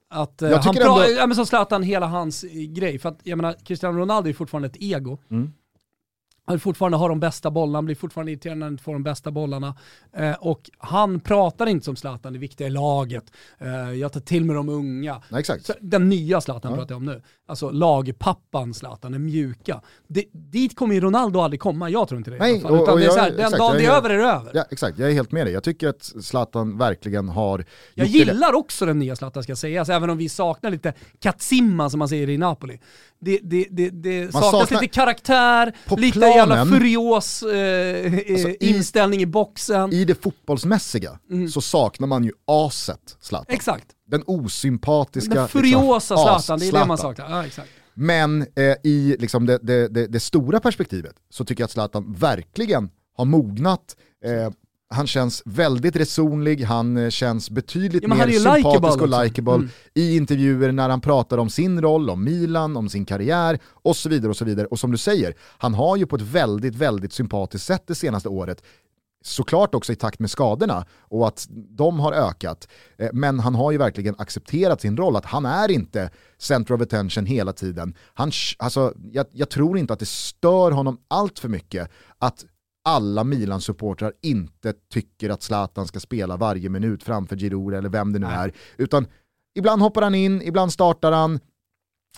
Att, eh, Jag han ändå- ja, men som Zlatan, hela hans eh, grej. För att jag menar, Cristiano Ronaldo är fortfarande ett ego. Mm. Han vill fortfarande ha de bästa bollarna, blir fortfarande irriterad när han inte får de bästa bollarna. Eh, och han pratar inte som Zlatan, det viktiga i laget. Eh, jag tar till mig de unga. Nej, exakt. Så, den nya Zlatan Ja. pratar jag om nu. Alltså lagpappan Zlatan, den mjuka. Det, dit kommer ju Ronaldo aldrig komma, jag tror inte det. i Nej, alla fall. Utan och det är jag- så här, den exakt, dagen det är över är det över. Ja, exakt, jag är helt med dig. Jag tycker att Zlatan verkligen har Jag gjort det gillar också den nya Zlatan ska sägas, även om vi saknar lite Katzimma som man säger i Napoli. Det, det, det, det saknas saknar- lite karaktär, lite jävla planen- furios eh, Alltså, eh, i- inställning i boxen. I det fotbollsmässiga Mm. så saknar man ju aset Zlatan. Exakt. Den osympatiska... Den furiosa liksom, Zlatan, det är det man saknar. Ja, exakt. Men eh, i liksom det, det, det, det stora perspektivet så tycker jag att Zlatan verkligen har mognat. Eh, han känns väldigt resonlig, han eh, känns betydligt Ja, mer sympatisk och också. likeable Mm. i intervjuer när han pratar om sin roll, om Milan, om sin karriär och så vidare. Och så vidare. Och som du säger, han har ju på ett väldigt, väldigt sympatiskt sätt det senaste året såklart också i takt med skadorna och att de har ökat. Eh, Men han har ju verkligen accepterat sin roll, att han är inte center of attention hela tiden. Han, alltså, jag, jag tror inte att det stör honom allt för mycket att alla Milan-supportrar inte tycker att Zlatan ska spela varje minut framför Giroud eller vem det nu är. Utan ibland hoppar han in, ibland startar han,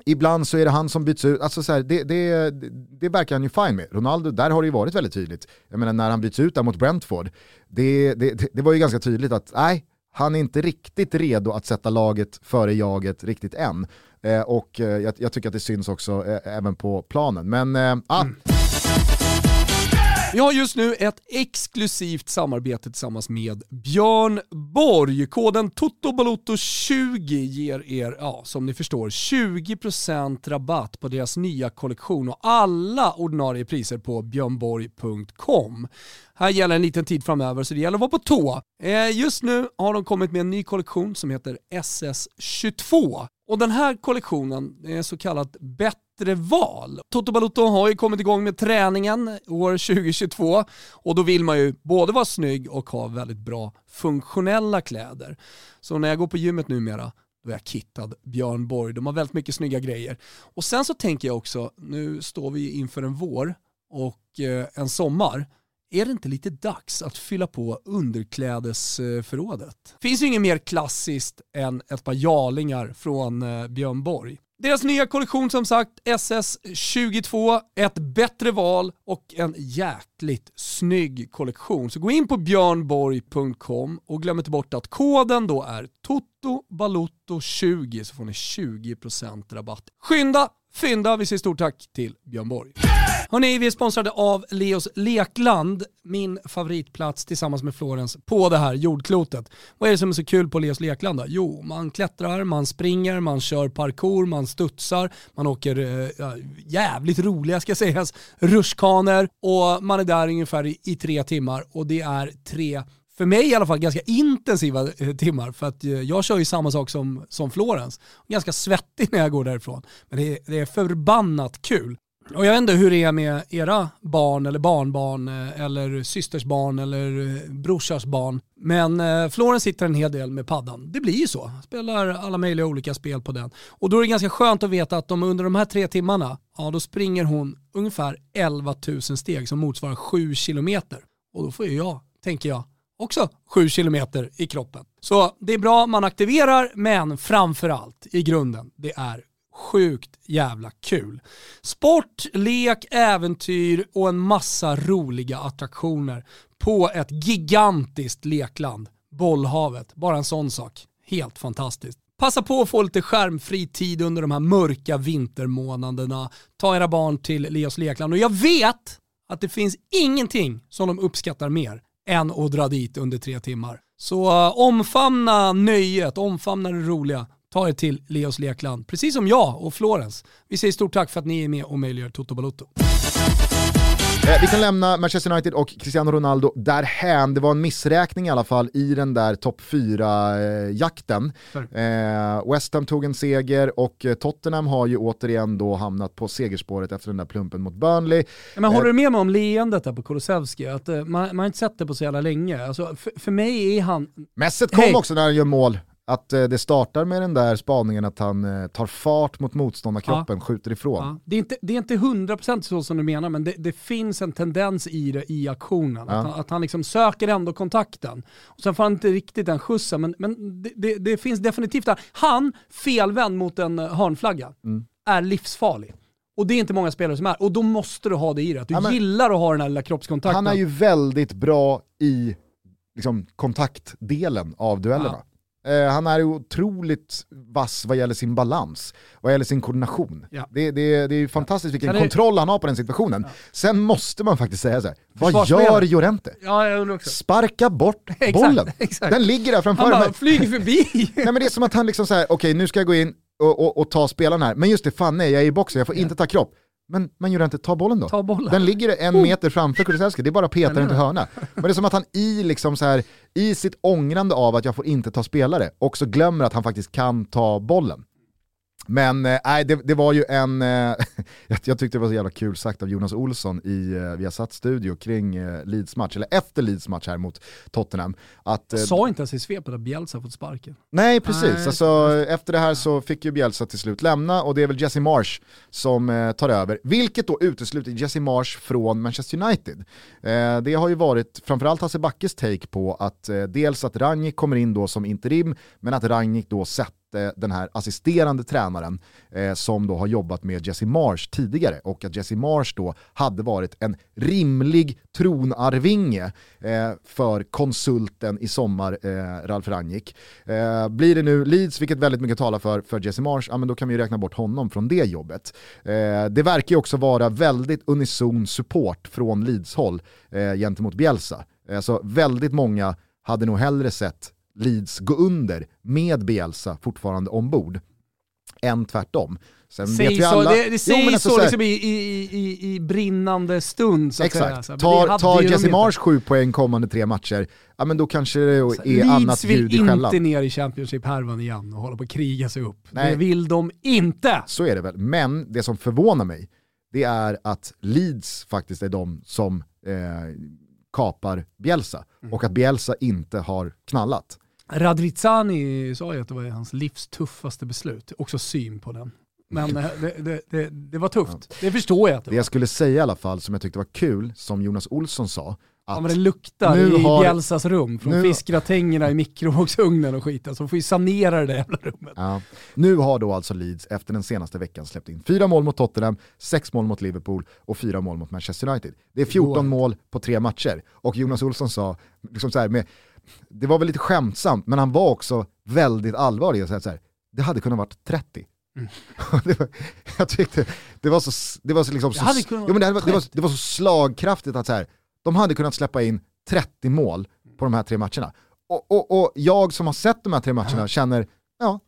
Ibland så är det han som byts ut, alltså så här, det, det, det verkar han ju fine med. Ronaldo, där har det ju varit väldigt tydligt. Jag menar när han byts ut där mot Brentford, det, det, det, var ju ganska tydligt att nej, han är inte riktigt redo att sätta laget före jaget riktigt än. Eh, och eh, jag, jag tycker att det syns också eh, även på planen. Men eh, ah, vi har just nu ett exklusivt samarbete tillsammans med Björn Borg. Koden TOTOBALOTO20 ger er, ja, som ni förstår, 20% rabatt på deras nya kollektion och alla ordinarie priser på björnborg.com. Här gäller en liten tid framöver så det gäller att vara på tå. Eh, just nu har de kommit med en ny kollektion som heter SS22 och den här kollektionen är så kallat bättre val. Toto Balotto har ju kommit igång med träningen år 2022 och då vill man ju både vara snygg och ha väldigt bra funktionella kläder. Så när jag går på gymmet numera då är jag kittad Björn Borg. De har väldigt mycket snygga grejer. Och sen så tänker jag också, nu står vi inför en vår och eh, en sommar. Är det inte lite dags att fylla på underklädesförrådet? Finns ju inget mer klassiskt än ett par jalingar från eh, Björn Borg. Deras nya kollektion som sagt, SS22, ett bättre val och en jäkligt snygg kollektion. Så gå in på björnborg.com och glöm inte bort att koden då är TOTOBALOTTO20 så får ni 20% rabatt. Skynda, fynda, vi säger stort tack till Björn Borg. Hörrni, vi är sponsrade av Leos Lekland, min favoritplats tillsammans med Florens på det här jordklotet. Vad är det som är så kul på Leos Lekland då? Jo, man klättrar, man springer, man kör parkour, man studsar, man åker äh, jävligt roliga ska sägas, rutschkanor och man är där ungefär i, i tre timmar och det är tre för mig i alla fall ganska intensiva eh, timmar för att eh, jag kör ju samma sak som, som Florens. Ganska svettig när jag går därifrån. Men det är, det är förbannat kul. Och jag vet inte hur det är med era barn eller barnbarn eh, eller systers barn eller eh, brorsars barn. Men eh, Florens sitter en hel del med paddan. Det blir ju så. Spelar alla möjliga olika spel på den. Och då är det ganska skönt att veta att de under de här tre timmarna, ja då springer hon ungefär 11 000 steg som motsvarar 7 kilometer. Och då får ju jag, tänker jag, också 7 kilometer i kroppen. Så det är bra, man aktiverar, men framförallt i grunden, det är sjukt jävla kul. Sport, lek, äventyr och en massa roliga attraktioner på ett gigantiskt lekland. Bollhavet, bara en sån sak. Helt fantastiskt. Passa på att få lite skärmfri tid under de här mörka vintermånaderna. Ta era barn till Leos lekland och jag vet att det finns ingenting som de uppskattar mer än att dra dit under tre timmar. Så eh, omfamna nöjet, omfamna det roliga. Ta er till Leos lekland, precis som jag och Florens. Vi säger stort tack för att ni är med och möjliggör Toto Balotto. Eh, vi kan lämna Manchester United och Cristiano Ronaldo därhän. Det var en missräkning i alla fall i den där topp 4-jakten. Eh, West Ham tog en seger och eh, Tottenham har ju återigen då hamnat på segerspåret efter den där plumpen mot Burnley. Men håller du med mig om leendet där på Kulusevski? Att, eh, man, man har inte sett det på så jävla länge. Alltså, för, för mig är han... Messet kom Hej. också när han gör mål. Att eh, det startar med den där spaningen att han eh, tar fart mot motståndarkroppen, skjuter ifrån. Ja. Det, är inte, det är inte 100% så som du menar, men det, det finns en tendens i det i aktionen. Ja. Att, han, att han liksom söker ändå kontakten. Och sen får han inte riktigt den skjutsen, men, men det, det, det finns definitivt där. Han, felvänd mot en eh, hörnflagga, Mm. är livsfarlig. Och det är inte många spelare som är. Och då måste du ha det i dig. Att du Ja, men- gillar att ha den här lilla kroppskontakten. Han är ju väldigt bra i liksom, kontaktdelen av duellerna. Eh, han är otroligt vass vad gäller sin balans, vad gäller sin koordination. Ja. Det, det, det är fantastiskt vilken är- kontroll han har på den situationen. Sen måste man faktiskt säga så här. vad gör Llorente? Ja. Sparka bort [laughs] Exakt, bollen. exakt. Den ligger där framför Han bara mig. flyger [laughs] förbi. Nej men det är som att han liksom säger, okej nu ska jag gå in och, och, och ta spelaren här, men just det, fan nej jag är i boxen, jag får inte ta kropp. Men, men gör inte, ta bollen då. Ta bollen. Den ligger en meter framför Kulusevski, det är bara att peta den till hörna. Men det är som att han i, liksom så här, i sitt ångrande av att jag får inte ta spelare också glömmer att han faktiskt kan ta bollen. Men eh, nej, det, det var ju en, eh, [laughs] jag, tyckte det var så jävla kul sagt av Jonas Olsson i eh, Viasat studio kring eh, Leeds match, eller efter Leeds match här mot Tottenham. Att, eh, Sa inte ens i svepet att Bielsa fått sparken. Nej precis, Nej, alltså, efter det här så fick ju Bielsa till slut lämna och det är väl Jesse Marsh som tar över, vilket då utesluter Jesse Marsh från Manchester United. Det har ju varit framförallt Hasse Backes take på att dels att Rangnick kommer in då som interim, men att Rangnick då sätter Eh, den här assisterande tränaren eh, som då har jobbat med Jesse Marsh tidigare och att Jesse Marsh då hade varit en rimlig tronarvinge eh, för konsulten i sommar, eh, Ralf Rangnick. Eh, blir det nu Leeds, vilket väldigt mycket talar för, för Jesse Marsh, ja, men då kan vi ju räkna bort honom från det jobbet. Eh, det verkar ju också vara väldigt unison support från Leeds-håll eh, gentemot Bielsa. Eh, så väldigt många hade nog hellre sett Leeds gå under med Bielsa fortfarande ombord än tvärtom. Sen vet Säg vi så, det, det sägs alltså så, här- liksom i, i, i, i brinnande stund så säga. Exakt, Så, det tar, tar Jesse. Marsh sju poäng kommande tre matcher, ja men då kanske det är Leeds annat ljud i vill skällan. inte ner i Championship-härvan igen och hålla på att kriga sig upp. Nej. Det vill de inte! Så är det väl, men det som förvånar mig, det är att Leeds faktiskt är de som eh, kapar Bielsa Mm. och att Bielsa inte har knallat. Radrizzani sa ju att det var hans livs tuffaste beslut. Också syn på den. Men eh, det, det, det, det var tufft. Det förstår jag att det Det jag skulle säga i alla fall, som jag tyckte var kul, som Jonas Olsson sa, Ja, att men det luktar nu i har- Bielsas rum från nu- fiskgratängerna i mikrovågsugnen och skit. Alltså de får ju sanera det där jävla rummet. Ja. Nu har då alltså Leeds efter den senaste veckan släppt in fyra mål mot Tottenham, sex mål mot Liverpool och fyra mål mot Manchester United. Det är 14 mål på tre matcher. Och Jonas Olsson sa, liksom så här med, det var väl lite skämtsamt, men han var också väldigt allvarlig och sa så här, det hade kunnat varit 30. [laughs] det var, jag tyckte det var så, det var så, liksom så, hade kunnat jo, men det, vara var, det, var, 30. det var så slagkraftigt att så här, de hade kunnat släppa in 30 mål på de här tre matcherna. Och, och, och jag som har sett de här tre matcherna känner, ja,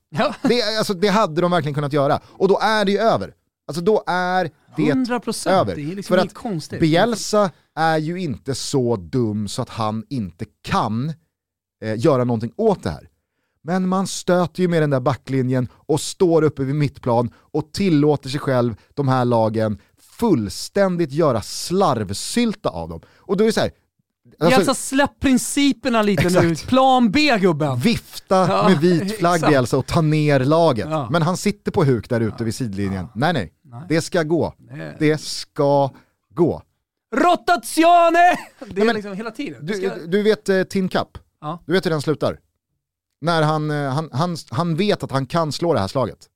det, alltså, det hade de verkligen kunnat göra. Och då är det ju över. Alltså då är det 100 procent, över. det är liksom För att konstigt. Bielsa är ju inte så dum så att han inte kan eh, göra någonting åt det här. Men man stöter ju med den där backlinjen och står uppe vid mittplan och tillåter sig själv, de här lagen, fullständigt göra slarvsylta av dem. Och då är det så här, alltså, Bielsa, släpp principerna lite nu. Exakt. Plan B gubben. vifta Ja, med vit flagg. Bielsa och ta ner laget. Ja. Men han sitter på huk där ute vid sidlinjen. Nej, nej, det ska gå. Nej. Det ska gå. Rotazione! Det är liksom hela tiden. Du, ska... du vet eh, Tin Cup? Ja. Du vet hur den slutar? När han, eh, han, han, han vet att han kan slå det här slaget.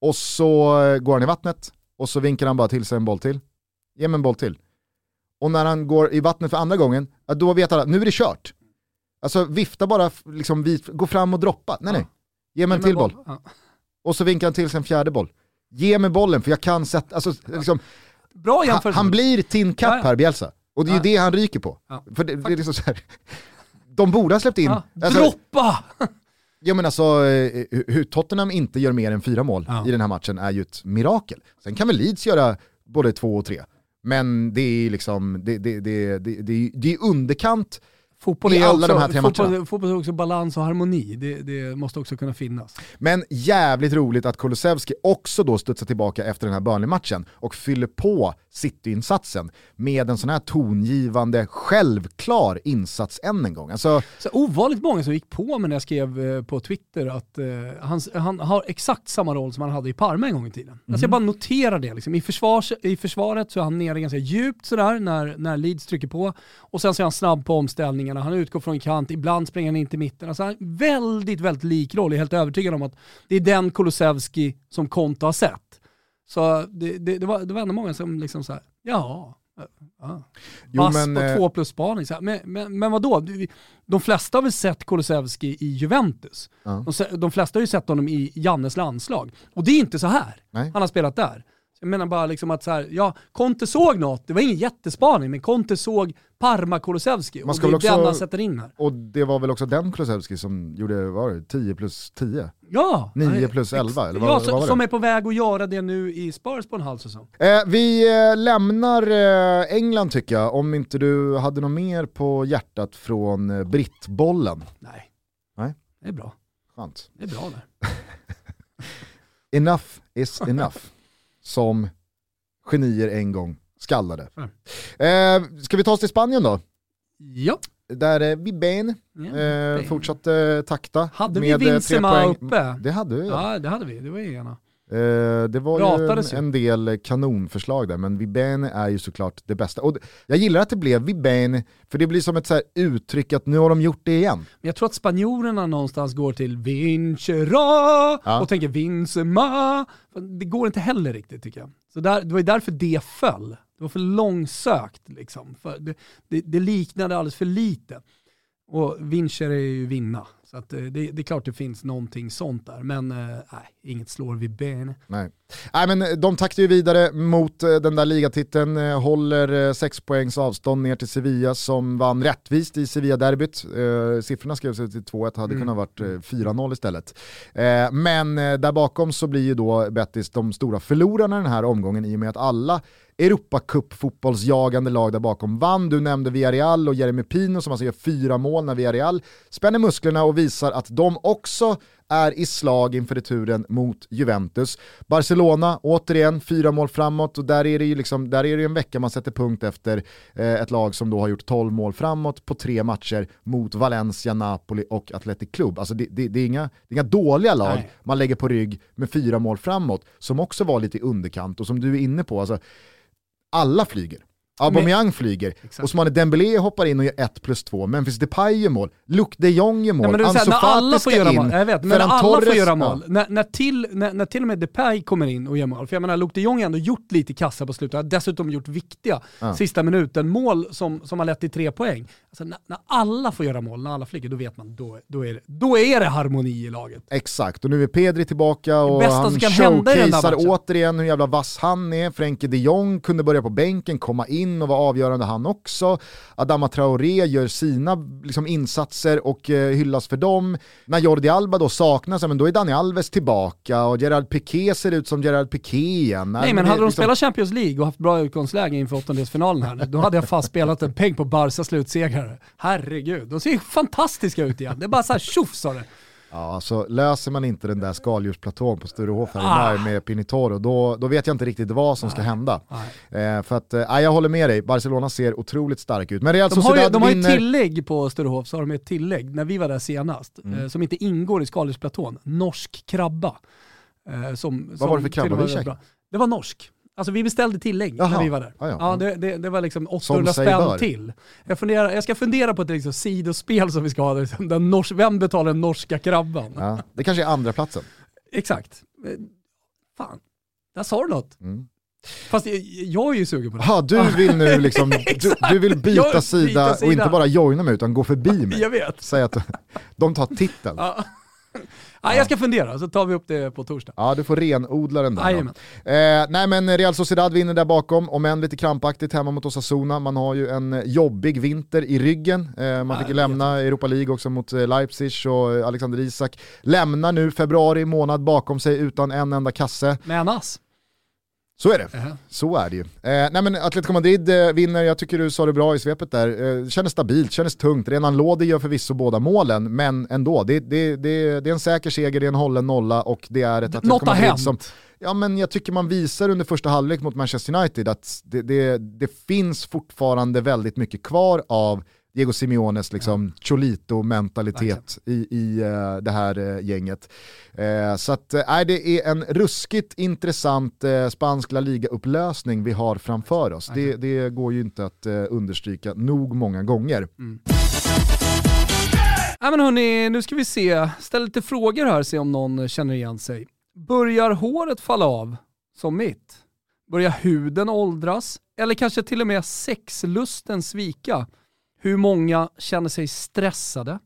Och så eh, går han i vattnet och så vinkar han bara till sig en boll till. Ge mig en boll till. Och när han går i vattnet för andra gången, ja, då vet han att nu är det kört. Alltså vifta bara, liksom, vit, gå fram och droppa. Nej nej, ge mig en till boll. Ja. Och så vinkar han till sig en fjärde boll. Ge mig bollen för jag kan sätta, alltså, liksom, Bra han, jämförelse. han blir Tin Cup Ja, ja. här, Bielsa. Och det är ju Ja. det han ryker på. Ja. För det, det är liksom så här, de borde ha släppt in, Ja. alltså, Droppa! ja, men alltså, eh, hur hur Tottenham inte gör mer än fyra mål Ja. i den här matchen är ju ett mirakel. Sen kan väl Leeds göra både två och tre. Men det är liksom, det, det, det, det, det, det är underkant Fotboll I är alla också, de här tre matcherna. fotboll, fotboll är också balans och harmoni. Det, det måste också kunna finnas. Men jävligt roligt att Kulusevski också då studsar tillbaka efter den här Burnley-matchen och fyller på City-insatsen med en sån här tongivande, självklar insats än en gång. Alltså, Så ovanligt många som gick på mig när jag skrev eh, på Twitter att eh, han, han har exakt samma roll som han hade i Parma en gång i tiden. Alltså jag bara noterar det. Liksom. I, försvars, I försvaret så är han nere ganska djupt sådär när, när Leeds trycker på. Och sen så är han snabb på omställningarna, han utgår från kant, ibland springer han in till mitten. Alltså han väldigt, väldigt lik roll. Jag är helt övertygad om att det är den Kulusevski som Konto har sett. Så det, det, det, var, det var ändå många som liksom såhär, ja, ja. Jo, Vass men, på eh, två plus spaning. Så här, Men, men, men vadå? De flesta har väl sett Kulusevski i Juventus. Ja. De, de flesta har ju sett honom i Jannes landslag. Och det är inte så här Nej. han har spelat där. Så Jag menar bara liksom att så här, ja, Conte såg något, det var ingen jättespaning, men Conte såg Parma Kulusevski Man och ska det är också- den han sätter in här. och det var väl också den Kulusevski som gjorde, vad var det, 10 plus 10? Ja! 9 nej, plus ex- 11, eller vad- ja, vad så, var det? som är på väg att göra det nu i Spurs på en halv säsong. Eh, vi eh, lämnar eh, England tycker jag, om inte du hade något mer på hjärtat från eh, brittbollen. Nej. Nej. Det är bra. Skönt. Det är bra där. [laughs] Enough is enough, som genier en gång skallade. Eh, ska vi ta oss till Spanien då? Ja. Där eh, ja. eh, fortsatte takta. Hade vi med, eh, tre Benzema poäng. uppe? Det hade vi. Ja. Ja, det hade vi. Det var ena. Eh, det var ju Pratades en, ju. en del eh, kanonförslag där, men Vibben är ju såklart det bästa. Och jag gillar att det blev Vibben, för det blir som ett så här uttryck att nu har de gjort det igen. Men jag tror att spanjorerna någonstans går till Vincera Ja. och tänker Vincema. Det går inte heller riktigt tycker jag. Så där, det var ju därför det föll. Det var för långsökt liksom. För det, det, det liknade alldeles för lite. Och Vincer är ju vinna. Så eh, det, det är klart det finns någonting sånt där. Men eh, nej, inget slår vid ben. Nej. Nej men eh, de taktar ju vidare mot den där ligatiteln, håller sex poängs avstånd ner till Sevilla som vann rättvist i Sevilla-derbyt. Siffrorna skrevs ut till 2-1, hade kunnat varit eh, 4-0 istället. Men där bakom så blir ju då Betis de stora förlorarna den här omgången i och med att alla Europacup-fotbollsjagande lag där bakom vann. Du nämnde Villarreal och Jeremy Pino som alltså gör fyra mål när Villarreal spänner musklerna och visar att de också är i slag inför returen mot Juventus. Barcelona, återigen, fyra mål framåt och där är det ju liksom, där är det en vecka man sätter punkt efter eh, ett lag som då har gjort 12 mål framåt på tre matcher mot Valencia, Napoli och Athletic Club. Alltså det, det, det, är, inga, det är inga dåliga lag Nej. man lägger på rygg med fyra mål framåt som också var lite i underkant och som du är inne på, alltså, alla flyger. Aubameyang flyger, Exakt. Ousmane Dembélé hoppar in och gör 1 plus 2, Memphis Depay gör mål, Luke de Jong gör mål, Ja, Ansu när alla Fati får ska göra in, mål, jag vet, men när alla får Torres- göra ja. mål, när, när, till, när, när till och med Depay kommer in och gör mål, för jag menar Luke de Jong har ändå gjort lite kassa på slutet, har dessutom gjort viktiga Ja. sista minuten mål som, som har lett till tre poäng. Alltså, när, när alla får göra mål, när alla flyger, då vet man, då, då, är, det, då är det harmoni i laget. Exakt, och nu är Pedri tillbaka och han showcasear återigen hur jävla vass han är. Frenkie de Jong kunde börja på bänken, komma in och vara avgörande han också. Adama Traoré gör sina liksom, insatser och eh, hyllas för dem. När Jordi Alba då saknas, men då är Dani Alves tillbaka och Gerard Piqué ser ut som Gerard Piqué igen. Nej men det- hade de liksom- spelat Champions League och haft bra utgångsläge inför åttondelsfinalen här, då hade jag fast spelat en peng på Barca slutsegrare. Herregud, de ser ju fantastiska ut igen. Det är bara såhär tjoff sa det. Ja, alltså löser man inte den där skaldjursplatån på Sturehof här Ah. maj med Pinitoro, då, då vet jag inte riktigt vad som ska hända. Eh, för att, eh, jag håller med dig, Barcelona ser otroligt stark ut. Men Real De har, ju, de har ju vinner... tillägg på Sturehof, så har de ett tillägg när vi var där senast, Mm. eh, som inte ingår i skaldjursplatån. Norsk krabba. Eh, som, Vad som var det för krabba vi käkade? Det var norsk. Alltså vi beställde tillägg Jaha. när vi var där. Ja, ja. Ja, det, det, det var liksom 800 sig spänn till. Jag, funderar, jag ska fundera på ett liksom sidospel som vi ska ha, [laughs] den nors, vem betalar den norska krabban? Ja, det kanske är andra platsen. Exakt. Eh, Fan, där sa du något. Mm. Fast jag, jag är ju sugen på det. Jaha, du vill nu [laughs] liksom, du, du vill byta byta sida, och sida. inte bara joina mig utan gå förbi mig. [laughs] Jag vet. Säg att de tar titeln. Ja. [laughs] Ja, jag ska fundera, så tar vi upp det på torsdag. Ja, du får renodla den där. Eh, nej men Real Sociedad vinner där bakom, om än lite krampaktigt hemma mot Osasuna. Man har ju en jobbig vinter i ryggen. Eh, man fick ju lämna Europa League också mot eh, Leipzig och eh, Alexander Isak lämnar nu februari månad bakom sig utan en enda kasse. Med en ass. Så är det. Jaha. Så är det ju. Eh, nej men Atletico Madrid eh, vinner, jag tycker du sa det bra i svepet där. Eh, kändes stabilt, kändes tungt. Renan Lodi gör förvisso båda målen, men ändå. Det, det, det, det är en säker seger, det är en hållen nolla och det är ett Atletico Något Madrid hänt. som Ja men jag tycker man visar under första halvlek mot Manchester United att det, det, det finns fortfarande väldigt mycket kvar av Diego Simeones liksom Cholito-mentalitet i, i eh, det här eh, gänget. Eh, så att, eh, det är en ruskigt intressant spansk La Liga-upplösning vi har framför oss. Det, det går ju inte att understryka nog många gånger. Ja, men hörni, nu ska vi se. Ställ lite frågor här, se om någon känner igen sig. Börjar håret falla av, som mitt? Börjar huden åldras? Eller kanske till och med sexlusten svika? Hur många känner sig stressade,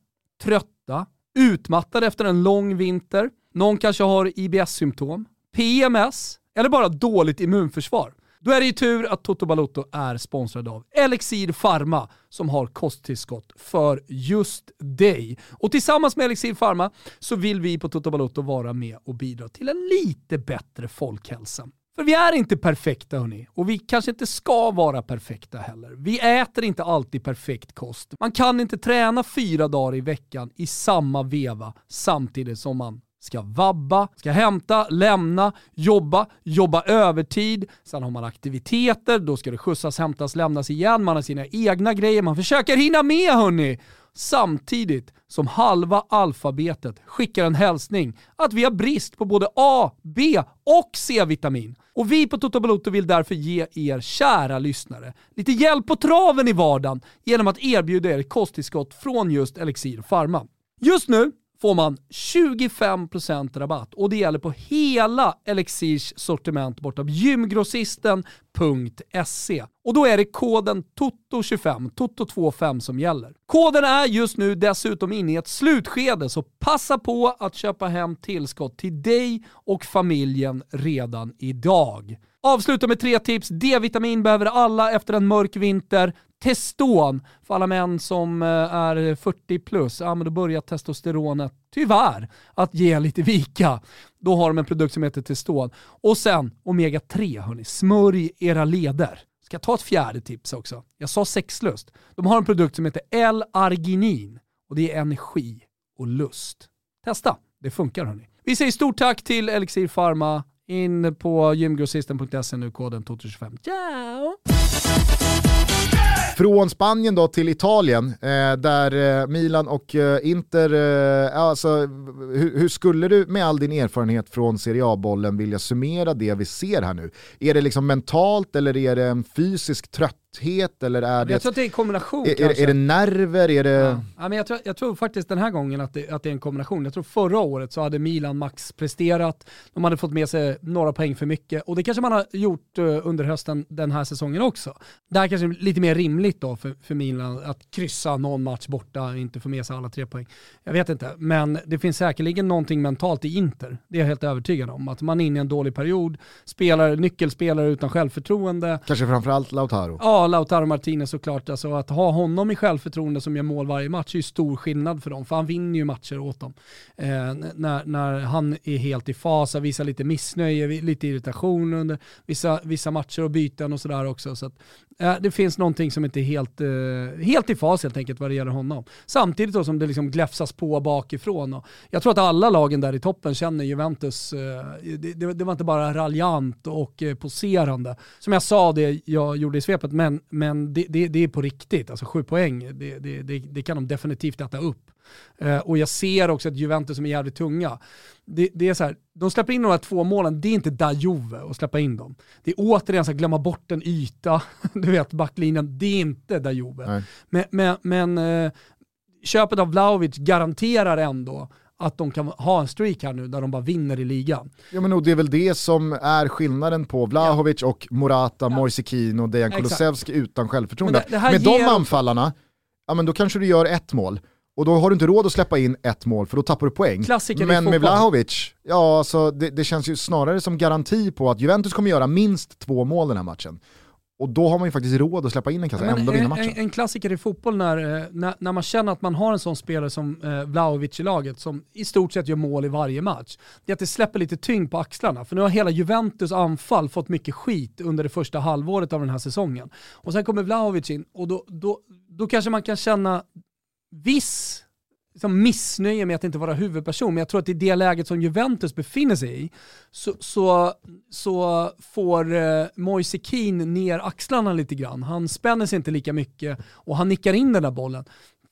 trötta, utmattade efter en lång vinter? Någon kanske har IBS-symptom, PMS eller bara dåligt immunförsvar. Då är det ju tur att Toto Balotto är sponsrad av Elixir Pharma som har kosttillskott för just dig. Och tillsammans med Elixir Pharma så vill vi på Toto Balotto vara med och bidra till en lite bättre folkhälsa. För vi är inte perfekta hörni, och vi kanske inte ska vara perfekta heller. Vi äter inte alltid perfekt kost. Man kan inte träna fyra dagar i veckan i samma veva samtidigt som man ska vabba, ska hämta, lämna, jobba, jobba övertid, sen har man aktiviteter, då ska det skjutsas, hämtas, lämnas igen, man har sina egna grejer, man försöker hinna med hörni! Samtidigt som halva alfabetet skickar en hälsning att vi har brist på både A, B och C-vitamin. Och vi på Toto Balotto vill därför ge er kära lyssnare lite hjälp på traven i vardagen genom att erbjuda er kosttillskott från just Elixir Pharma. Just nu får man 25% rabatt och det gäller på hela Elixirs sortiment bortom gymgrossisten.se. Och då är det koden TOTO25, TOTO25 som gäller. Koden är just nu dessutom inne i ett slutskede så passa på att köpa hem tillskott till dig och familjen redan idag. Avsluta med tre tips. D-vitamin behöver alla efter en mörk vinter. Teston för alla män som eh, är 40 plus, ja men då börjar testosteronet tyvärr att ge lite vika. Då har de en produkt som heter Teston. Och sen Omega 3 hörni, smörj era leder. Ska jag ta ett fjärde tips också? Jag sa sexlust. De har en produkt som heter L-arginin och det är energi och lust. Testa, det funkar hörni. Vi säger stort tack till Elixir Pharma. In på gymgrossisten.se nu, koden TOTO25. Ciao! Från Spanien då till Italien, eh, där eh, Milan och eh, Inter, eh, alltså, hur, hur skulle du med all din erfarenhet från Serie A-bollen vilja summera det vi ser här nu? Är det liksom mentalt eller är det en fysisk trötthet eller är det, Jag tror att det är en kombination är, kanske. är det nerver? Är det... Ja. Ja, men jag, tror, jag tror faktiskt den här gången att det, att det är en kombination. Jag tror förra året så hade Milan max presterat, de hade fått med sig några poäng för mycket och det kanske man har gjort eh, under hösten den här säsongen också. Det här kanske är lite mer rimligt då för, för Milan att kryssa någon match borta och inte få med sig alla tre poäng. Jag vet inte, men det finns säkerligen någonting mentalt i Inter. Det är jag helt övertygad om. Att man är inne i en dålig period, spelar nyckelspelare utan självförtroende, Kanske framförallt Lautaro. Ja, Lautaro Martinez såklart. Alltså att ha honom i självförtroende som gör mål varje match är ju stor skillnad för dem, för han vinner ju matcher åt dem. Eh, när, när han är helt i fas, och visar lite missnöje, lite irritation under vissa, vissa matcher och byten och sådär också. Så att, eh, det finns någonting som inte är helt, eh, helt i fas helt enkelt vad det gäller honom. Samtidigt då som det liksom gläfsas på bakifrån. Och jag tror att alla lagen där i toppen känner Juventus, eh, det, det, det var inte bara raljant och eh, poserande. Som jag sa det jag gjorde i svepet, men, men det, det, det är på riktigt. Alltså sju poäng, det, det, det, kan de definitivt äta upp. Eh, och jag ser också att Juventus som är jävligt tunga, det, det är så här, de släpper in de här två målen, det är inte da Juve att släppa in dem. Det är återigen så här, glömma bort en yta, [laughs] du vet backlinjen, det är inte da Juve. Nej. Men, men, men eh, köpet av Vlahovic garanterar ändå att de kan ha en streak här nu där de bara vinner i ligan. Ja men och det är väl det som är skillnaden på Vlahovic och Morata, Moise Kean och Dejan. Kulusevski utan självförtroende. Det- det Med ger de anfallarna, ja men då kanske du gör ett mål. Och då har du inte råd att släppa in ett mål för då tappar du poäng. Klassiker Men med. Vlahovic, ja alltså det, det känns ju snarare som garanti på att Juventus kommer göra minst två mål den här matchen. Och då har man ju faktiskt råd att släppa in en kasse Ja, ändå vinna en, matchen. en, en klassiker i fotboll när, eh, när, när man känner att man har en sån spelare som eh, Vlahovic i laget som i stort sett gör mål i varje match. Det är att det släpper lite tyngd på axlarna. För nu har hela Juventus anfall fått mycket skit under det första halvåret av den här säsongen. Och sen kommer Vlahovic in och då, då, då kanske man kan känna viss liksom missnöje med att inte vara huvudperson, men jag tror att i det läget som Juventus befinner sig i så, så, så får eh, Moise Keane ner axlarna lite grann. Han spänner sig inte lika mycket och han nickar in den där bollen.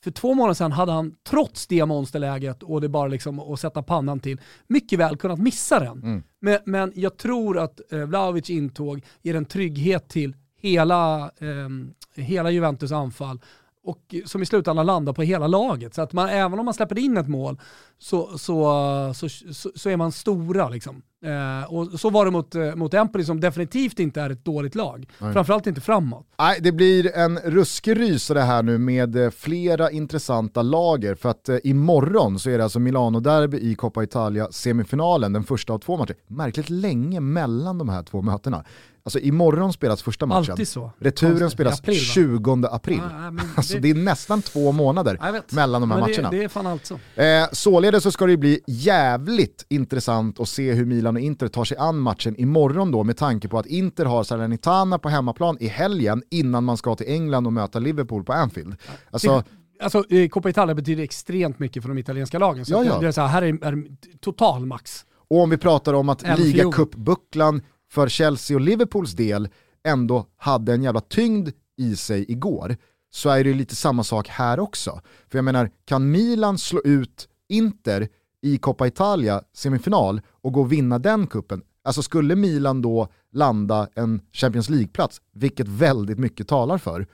För två månader sedan hade han trots det monsterläget och det bara liksom att sätta pannan till, mycket väl kunnat missa den. Men, men jag tror att eh, Vlahovic intåg ger en trygghet till hela, eh, hela Juventus anfall och som i slutändan landar på hela laget. Så att man, även om man släpper in ett mål så, så, så, så, så är man stora. Liksom. Eh, och så var det mot, eh, mot Empoli som definitivt inte är ett dåligt lag. Framförallt inte framåt. Nej, det blir en ruskig rysare här nu med eh, flera intressanta lager. För att eh, imorgon så är det alltså Milano-derby i Coppa Italia semifinalen, den första av två matcher. Märkligt länge mellan de här två mötena. Alltså imorgon spelas första matchen. Alltid så. Returen Konstigt. spelas april, va? 20 april. Ja, men [laughs] alltså det- det är nästan två månader mellan de här Men matcherna. Det, det är fan allt så. Eh, således så ska det bli jävligt intressant att se hur Milan och Inter tar sig an matchen imorgon då med tanke på att Inter har Salernitana på hemmaplan i helgen innan man ska till England och möta Liverpool på Anfield. Alltså, Alltså, eh, Coppa Italia betyder extremt mycket för de italienska lagen. Så Ja, att ja. Det är så här, här är, är total max. och om vi pratar om att ligacupbucklan för Chelsea och Liverpools del ändå hade en jävla tyngd i sig igår, så är det ju lite samma sak här också. För jag menar, kan Milan slå ut Inter i Coppa Italia semifinal och gå och vinna den kuppen, alltså skulle Milan då landa en Champions League-plats, vilket väldigt mycket talar för,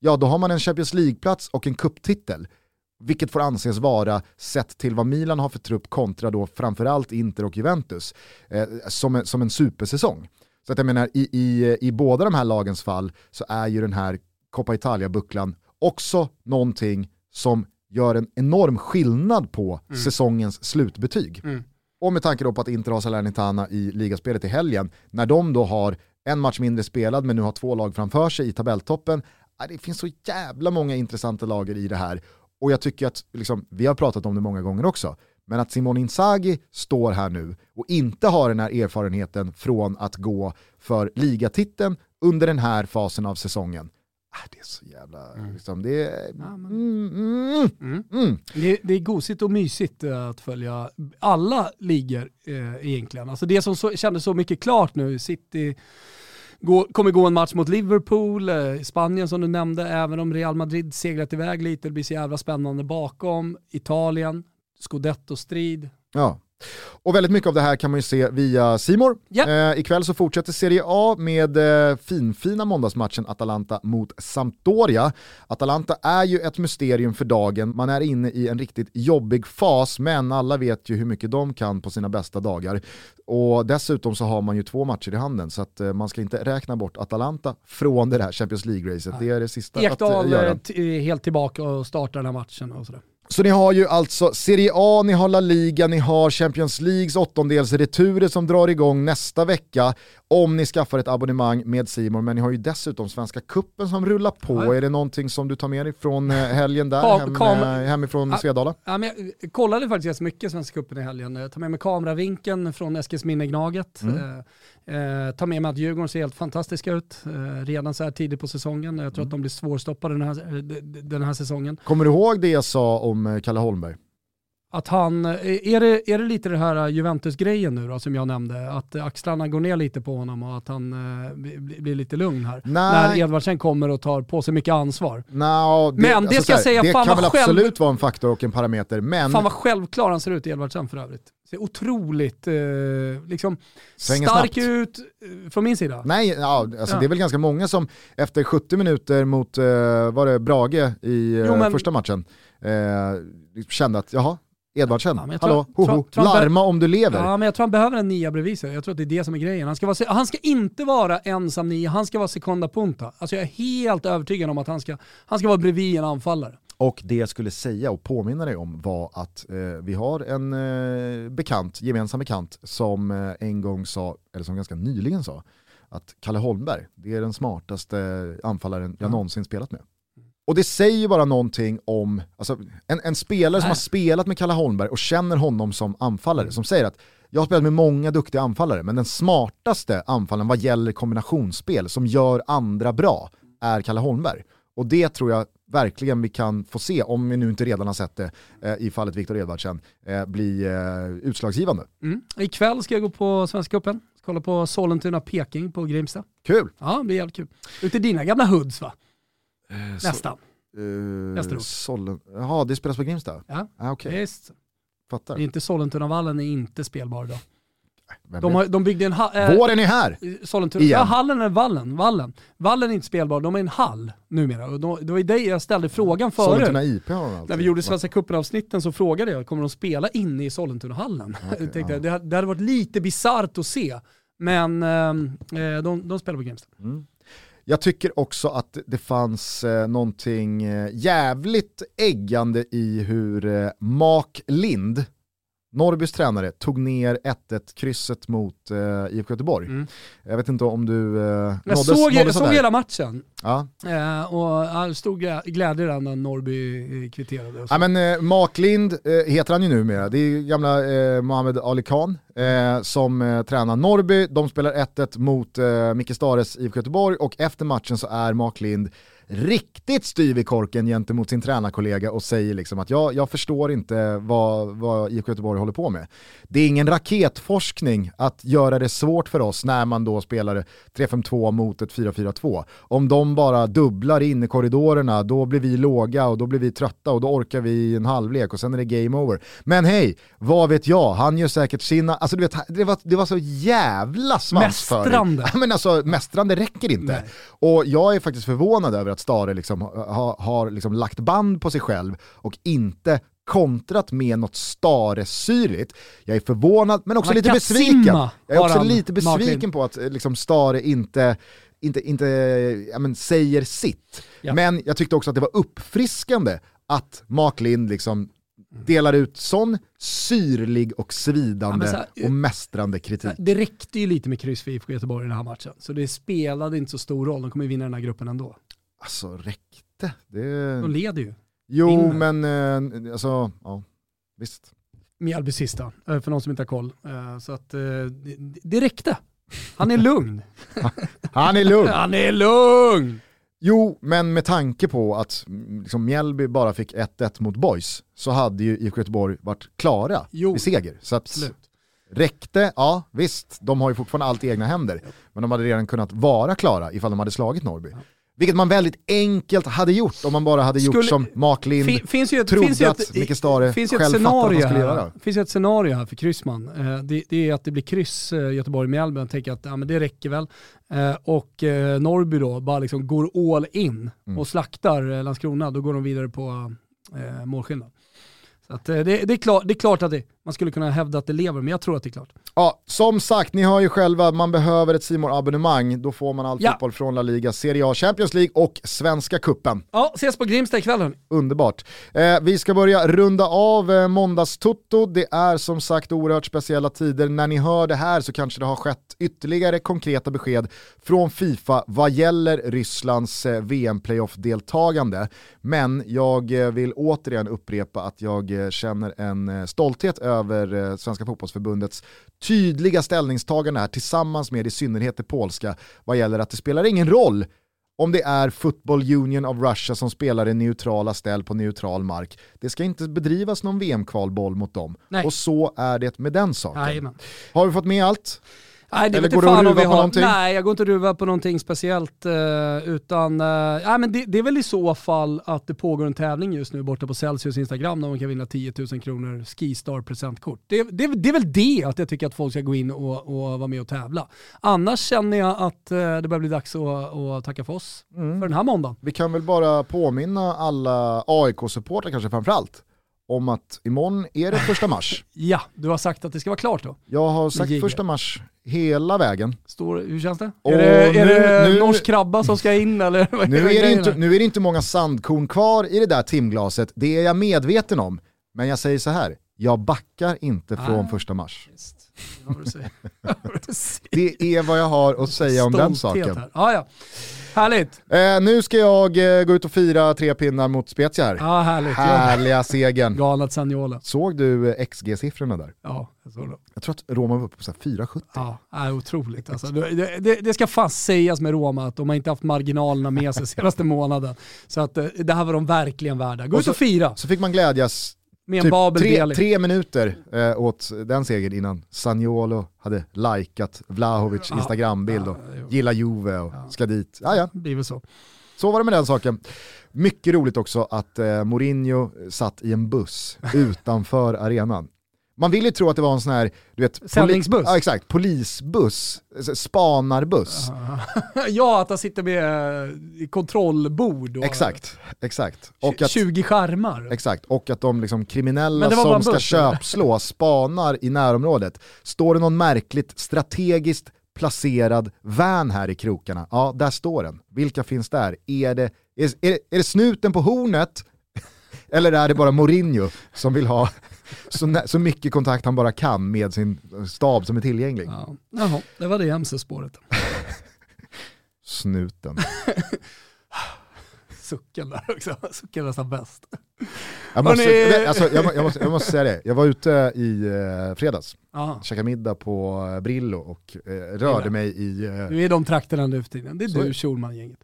ja då har man en Champions League-plats och en kupptitel. Vilket får anses vara, sett till vad Milan har för trupp kontra då framförallt Inter och Juventus, eh, som, en, som en supersäsong. Så att jag menar, i, i, i båda de här lagens fall så är ju den här Coppa Italia-bucklan också någonting som gör en enorm skillnad på säsongens slutbetyg. Och med tanke då på att Inter har Salernitana i ligaspelet i helgen, när de då har en match mindre spelad men nu har två lag framför sig i tabelltoppen, det finns så jävla många intressanta lager i det här. Och jag tycker att, liksom, vi har pratat om det många gånger också, men att Simone Inzaghi står här nu och inte har den här erfarenheten från att gå för ligatiteln under den här fasen av säsongen. Ah, det är så jävla, liksom, det är... Mm, mm, mm. Det, det är gosigt och mysigt eh, att följa alla ligor eh, egentligen. Alltså det som så, kändes så mycket klart nu, City gå, kommer gå en match mot Liverpool, eh, Spanien som du nämnde, även om Real Madrid seglat iväg lite, det blir så jävla spännande bakom, Italien, scudetto-strid. Ja. Och väldigt mycket av det här kan man ju se via Simor. Ja. Eh, ikväll så fortsätter Serie A med eh, finfina måndagsmatchen Atalanta mot Sampdoria. Atalanta är ju ett mysterium för dagen, man är inne i en riktigt jobbig fas, men alla vet ju hur mycket de kan på sina bästa dagar. Och dessutom så har man ju två matcher i handen, så att eh, man ska inte räkna bort Atalanta från det här Champions League-racet. Det är det sista Ekdal att eh, göra. är helt tillbaka och startar den här matchen och sådär. Så ni har ju alltså Serie A, ni har La Liga, ni har Champions Leagues åttondelsreturer som drar igång nästa vecka om ni skaffar ett abonnemang med Simon. men ni har ju dessutom Svenska Kuppen som rullar på. Ja. Är det någonting som du tar med dig från eh, helgen där, Kam- hem, eh, hemifrån Ja. Svedala? Ja, men jag kollade faktiskt mycket Svenska cupen i helgen. Jag tar med mig kameravinkeln från Eskilsminne-Gnaget. Mm. Eh, tar med mig att Djurgården ser helt fantastiska ut eh, redan så här tidigt på säsongen. Jag tror att de blir svårstoppade den här, eh, den här säsongen. Kommer du ihåg det jag sa om eh, Kalle Holmberg? Att han, eh, är det, är det lite det här eh, Juventus-grejen nu då som jag nämnde? Att eh, axlarna går ner lite på honom och att han eh, blir, lite lugn här. Nej. När Edvardsen kommer och tar på sig mycket ansvar. Nå, det, Men det alltså ska jag säga, det fan kan väl själv- absolut vara en faktor och en parameter, men Fan vad självklar han ser ut Edvardsen för övrigt. Ser otroligt eh, liksom Svänger stark snabbt. ut från min sida. Nej, ja, alltså Ja. det är väl ganska många som efter 70 minuter mot, eh, var det Brage i Jo, men- första matchen, kände att jaha, Edvardsen, Ja, hallå, tror- hoho, tror larma om du lever. Ja, men jag tror han behöver en nia bredvid sig. Jag tror att det är det som är grejen. Han ska, vara, han ska inte vara ensam nia, han ska vara sekunda punta. Alltså jag är helt övertygad om att han ska, han ska vara bredvid en anfallare. Och det jag skulle säga och påminna dig om var att eh, vi har en eh, bekant, gemensam bekant, som eh, en gång sa, eller som ganska nyligen sa, att Kalle Holmberg, det är den smartaste anfallaren jag någonsin spelat med. Och det säger ju bara någonting om, alltså, en, en spelare som har spelat med Kalle Holmberg och känner honom som anfallare, som säger att jag har spelat med många duktiga anfallare, men den smartaste anfallaren vad gäller kombinationsspel som gör andra bra är Kalle Holmberg. Och det tror jag verkligen vi kan få se, om vi nu inte redan har sett det eh, i fallet Viktor Edvardsen, eh, bli eh, utslagsgivande. Mm. Ikväll ska jag gå på Svenska cupen, kolla på Sollentuna-Peking på Grimsta. Kul! Ja, det blir jävligt kul. Ute i dina gamla hoods va? Nästan. Uh, Västerås. Sollen... Jaha, det spelas på Grimsta? Ja, Ah, Okej, visst. fattar. Det är inte Sollentunavallen är inte spelbar idag. De, har, de byggde en hall. Eh, Våren är här! Sollentuna. Igen. Ja, hallen är vallen. Vallen. Vallen är inte spelbar, de är en hall numera. Och då, det var ju dig jag ställde frågan förut. Sollentuna IP har de alltid. När vi gjorde Svenska cupen-avsnitten så frågade jag, kommer de spela inne i Sollentunahallen? [laughs] tänkte, ja. det, det hade varit lite bisarrt att se, men eh, de, de spelar på Grimsta. Jag tycker också att det fanns eh, någonting eh, jävligt äggande i hur eh, Mark Lind, Norrbys tränare, tog ner 1-1 krysset mot eh, IFK Göteborg. Mm. Jag vet inte om du eh, Jag nåddes, såg, jag nåddes av såg hela matchen Ja. eh, och stor glä- glädje där när Norrby eh, kvitterade. Ja, men, eh, Mark Lind eh, heter han ju numera, det är gamla eh, Mohamed Ali Khan eh, som eh, tränar Norrby, de spelar 1-1 mot eh, Micke Stares IFK Göteborg och efter matchen så är Mark Lind riktigt styv i korken gentemot sin tränarkollega och säger liksom att jag, jag förstår inte vad, vad IFK Göteborg håller på med. Det är ingen raketforskning att göra det svårt för oss när man då spelar 3-5-2 mot ett 4-4-2. Om de bara dubblar in i korridorerna, då blir vi låga och då blir vi trötta och då orkar vi en halvlek och sen är det game over. Men hej, vad vet jag, han gör säkert sina, alltså du vet, det var, det var så jävla svansföring. Mästrande. Men alltså mästrande räcker inte. Nej. Och jag är faktiskt förvånad över att Stare liksom har, har liksom lagt band på sig själv och inte kontrat med något Stare-syrligt. Jag är förvånad men också Han lite besviken. Jag är också lite besviken Martin. på att eh, liksom, Stare inte, inte, inte ja, men, säger sitt. Ja. Men jag tyckte också att det var uppfriskande att Mark Lind liksom delar ut sån syrlig och svidande Ja, här, och mästrande kritik. Det räckte ju lite med kryss för IFK Göteborg i den här matchen, så det spelade inte så stor roll. De kommer ju vinna den här gruppen ändå. Alltså räckte? Det... De leder ju. Jo, vinner. men eh, alltså, ja, visst. Mjällby sista, eh, för någon som inte har koll. Eh, Så att det, räckte. Han är lugn. [laughs] Han är lugn. Han är lugn! Jo, men med tanke på att mm, liksom, Mjällby bara fick 1-1 mot Boys så hade ju IFK Göteborg varit klara Jo, vid seger. Så att, Absolut. räckte, ja visst, de har ju fortfarande allt i egna händer. Men de hade redan kunnat vara klara ifall de hade slagit Norrby. Vilket man väldigt enkelt hade gjort om man bara hade gjort Skulle- som Mark Lind Fin, finns ju ett, trodde finns ju att ett, Micke Stare finns ju ett själv fattade att scenario han skulle här. göra. finns ju ett scenario här för kryssman. Eh, det, det är att det blir kryss eh, Göteborg-Mjällby. Jag tänker att ja, men det räcker väl. Eh, och Norrby då bara liksom går all in Mm. och slaktar Landskrona. Då går de vidare på målskillnad. Så att, det, det, är klart, det är klart att det, man skulle kunna hävda att det lever, men jag tror att det är klart. Ja, som sagt, ni hör ju själva, man behöver ett simor abonnemang då får man all Ja. fotboll från La Liga, Serie A, Champions League och Svenska Kuppen. Ja, ses på Grimsta ikväll hörni. Underbart. Eh, vi ska börja runda av eh, måndagstutto. Det är som sagt oerhört speciella tider. När ni hör det här så kanske det har skett ytterligare konkreta besked från Fifa vad gäller Rysslands eh, VM-playoff-deltagande. Men jag eh, vill återigen upprepa att jag eh, känner en eh, stolthet över eh, Svenska fotbollsförbundets tydliga ställningstagande här tillsammans med i synnerhet det polska vad gäller att det spelar ingen roll om det är Football Union of Russia som spelar i neutrala ställ på neutral mark. Det ska inte bedrivas någon VM-kvalboll mot dem. Nej. Och så är det med den saken. Jajamän. Har vi fått med allt? Nej, det Eller går du ruvar vi på har. någonting? Nej, jag går inte och ruvar på någonting speciellt. eh, utan, eh, nej, men det, det är väl i så fall att det pågår en tävling just nu borta på Celsius Instagram där man kan vinna 10 000 kronor Skistar presentkort. Det, det, det är väl det att jag tycker att folk ska gå in och, och vara med och tävla. Annars känner jag att eh, det börjar bli dags att, att tacka för oss Mm. för den här måndagen. Vi kan väl bara påminna alla AIK-supportrar kanske framförallt om att imorgon är det första mars. [laughs] Ja, du har sagt att det ska vara klart då. Jag har sagt Giga. första mars hela vägen. Står, hur känns det? Och är det, är nu- det nu- norsk krabba som ska in eller? vad Nu är, det inte, nu är det inte många sandkorn kvar i det där timglaset, det är jag medveten om. Men jag säger så här, jag backar inte från Ah. första mars. Säger. [laughs] Det är vad jag har att säga om den Stolthet saken. Här. Ja, ja. Härligt. Eh, nu ska jag eh, gå ut och fira tre pinnar mot Spezia här. Ja, härligt. Ja. Härliga segern. Galet Sagnola. Såg du eh, XG-siffrorna där? Ja, jag såg det. Jag tror att Roma var uppe på så här 4,70. Ja, är otroligt alltså. det, det, det ska fan sägas med Roma att de har inte haft marginalerna med sig [laughs] senaste månaden. Så att eh, det här var de verkligen värda. Gå Och ut och fira Så fick man glädjas med typ Babel tre, tre minuter eh, åt den segern innan Saniolo hade likat Vlahovic Ja. Instagrambild och Ja, gillar Juve och ska dit. Ja, ja. Det blir väl så. Så var det med den saken. Mycket roligt också att eh, Mourinho satt i en buss utanför arenan. Man vill ju tro att det var en sån här, du vet, Sändningsbuss? Ja exakt, polisbuss, spanarbuss. [laughs] ja, att han sitter med eh, kontrollbord och Exakt, exakt. Och att, 20 skärmar. exakt. Och att de liksom kriminella som ska buss, köpslå spanar i närområdet. Står det någon märkligt strategiskt placerad van här i krokarna? Ja, där står den. Vilka finns där? Är det, är, är, det- är det snuten på hornet? [laughs] Eller är det bara Mourinho som vill ha så, så mycket kontakt han bara kan med sin stab som är tillgänglig? Ja. Jaha, det var det MC-spåret. [laughs] Snuten. [laughs] Sucken där också. Sucken nästan bäst. Jag måste, alltså, jag, jag, måste, jag måste säga det, jag var ute i eh, fredags, Ja. käkade middag på eh, Brillo och eh, rörde mig i... Eh, Du är i de trakterna nu för tiden. Det är Så du. Schulman-gänget.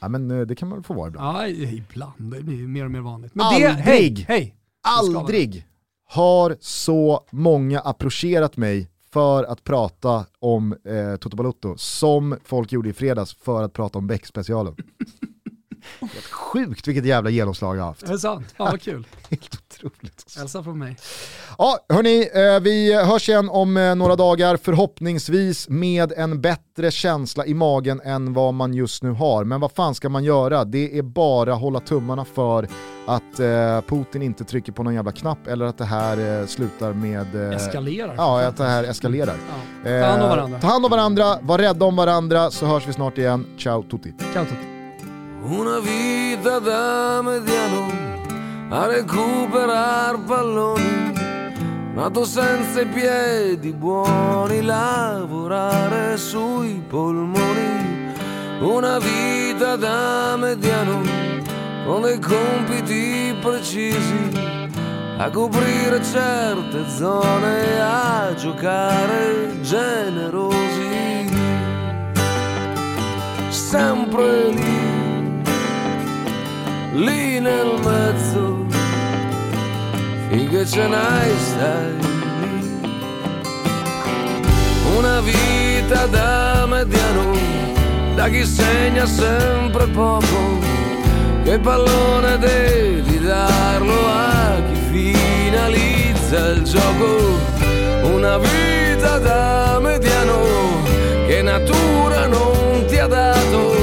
ja, men eh, det kan man väl få vara ibland. Ja, ibland. Det blir mer och mer vanligt. Men Aldrig. det, hej, hej. Aldrig har så många approcherat mig för att prata om eh, Toto Balotto som folk gjorde i fredags för att prata om Beck-specialen. [laughs] Helt sjukt vilket jävla genomslag jag har haft. Är det sant? Fan vad kul. [laughs] Helt otroligt. Hälsa från mig. Ja, hörni, eh, vi hörs igen om eh, några dagar, förhoppningsvis med en bättre känsla i magen än vad man just nu har. Men vad fan ska man göra? Det är bara hålla tummarna för att eh, Putin inte trycker på någon jävla knapp eller att det här slutar med... Eskalerar. Ja, att det här eskalerar. Ja. Ta hand om varandra. Ta hand om varandra, var rädda om varandra så hörs vi snart igen. Ciao tutti. Ciao tutti. Una vita da mediano a recuperar palloni, nato senza i piedi buoni, lavorare sui polmoni. Una vita da mediano con dei compiti precisi, a coprire certe zone, a giocare generosi. Sempre lì lì nel mezzo, finché ce n'hai stai. Una vita da mediano, da chi segna sempre poco, che pallone devi darlo a chi finalizza il gioco. Una vita da mediano, che natura non ti ha dato,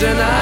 and I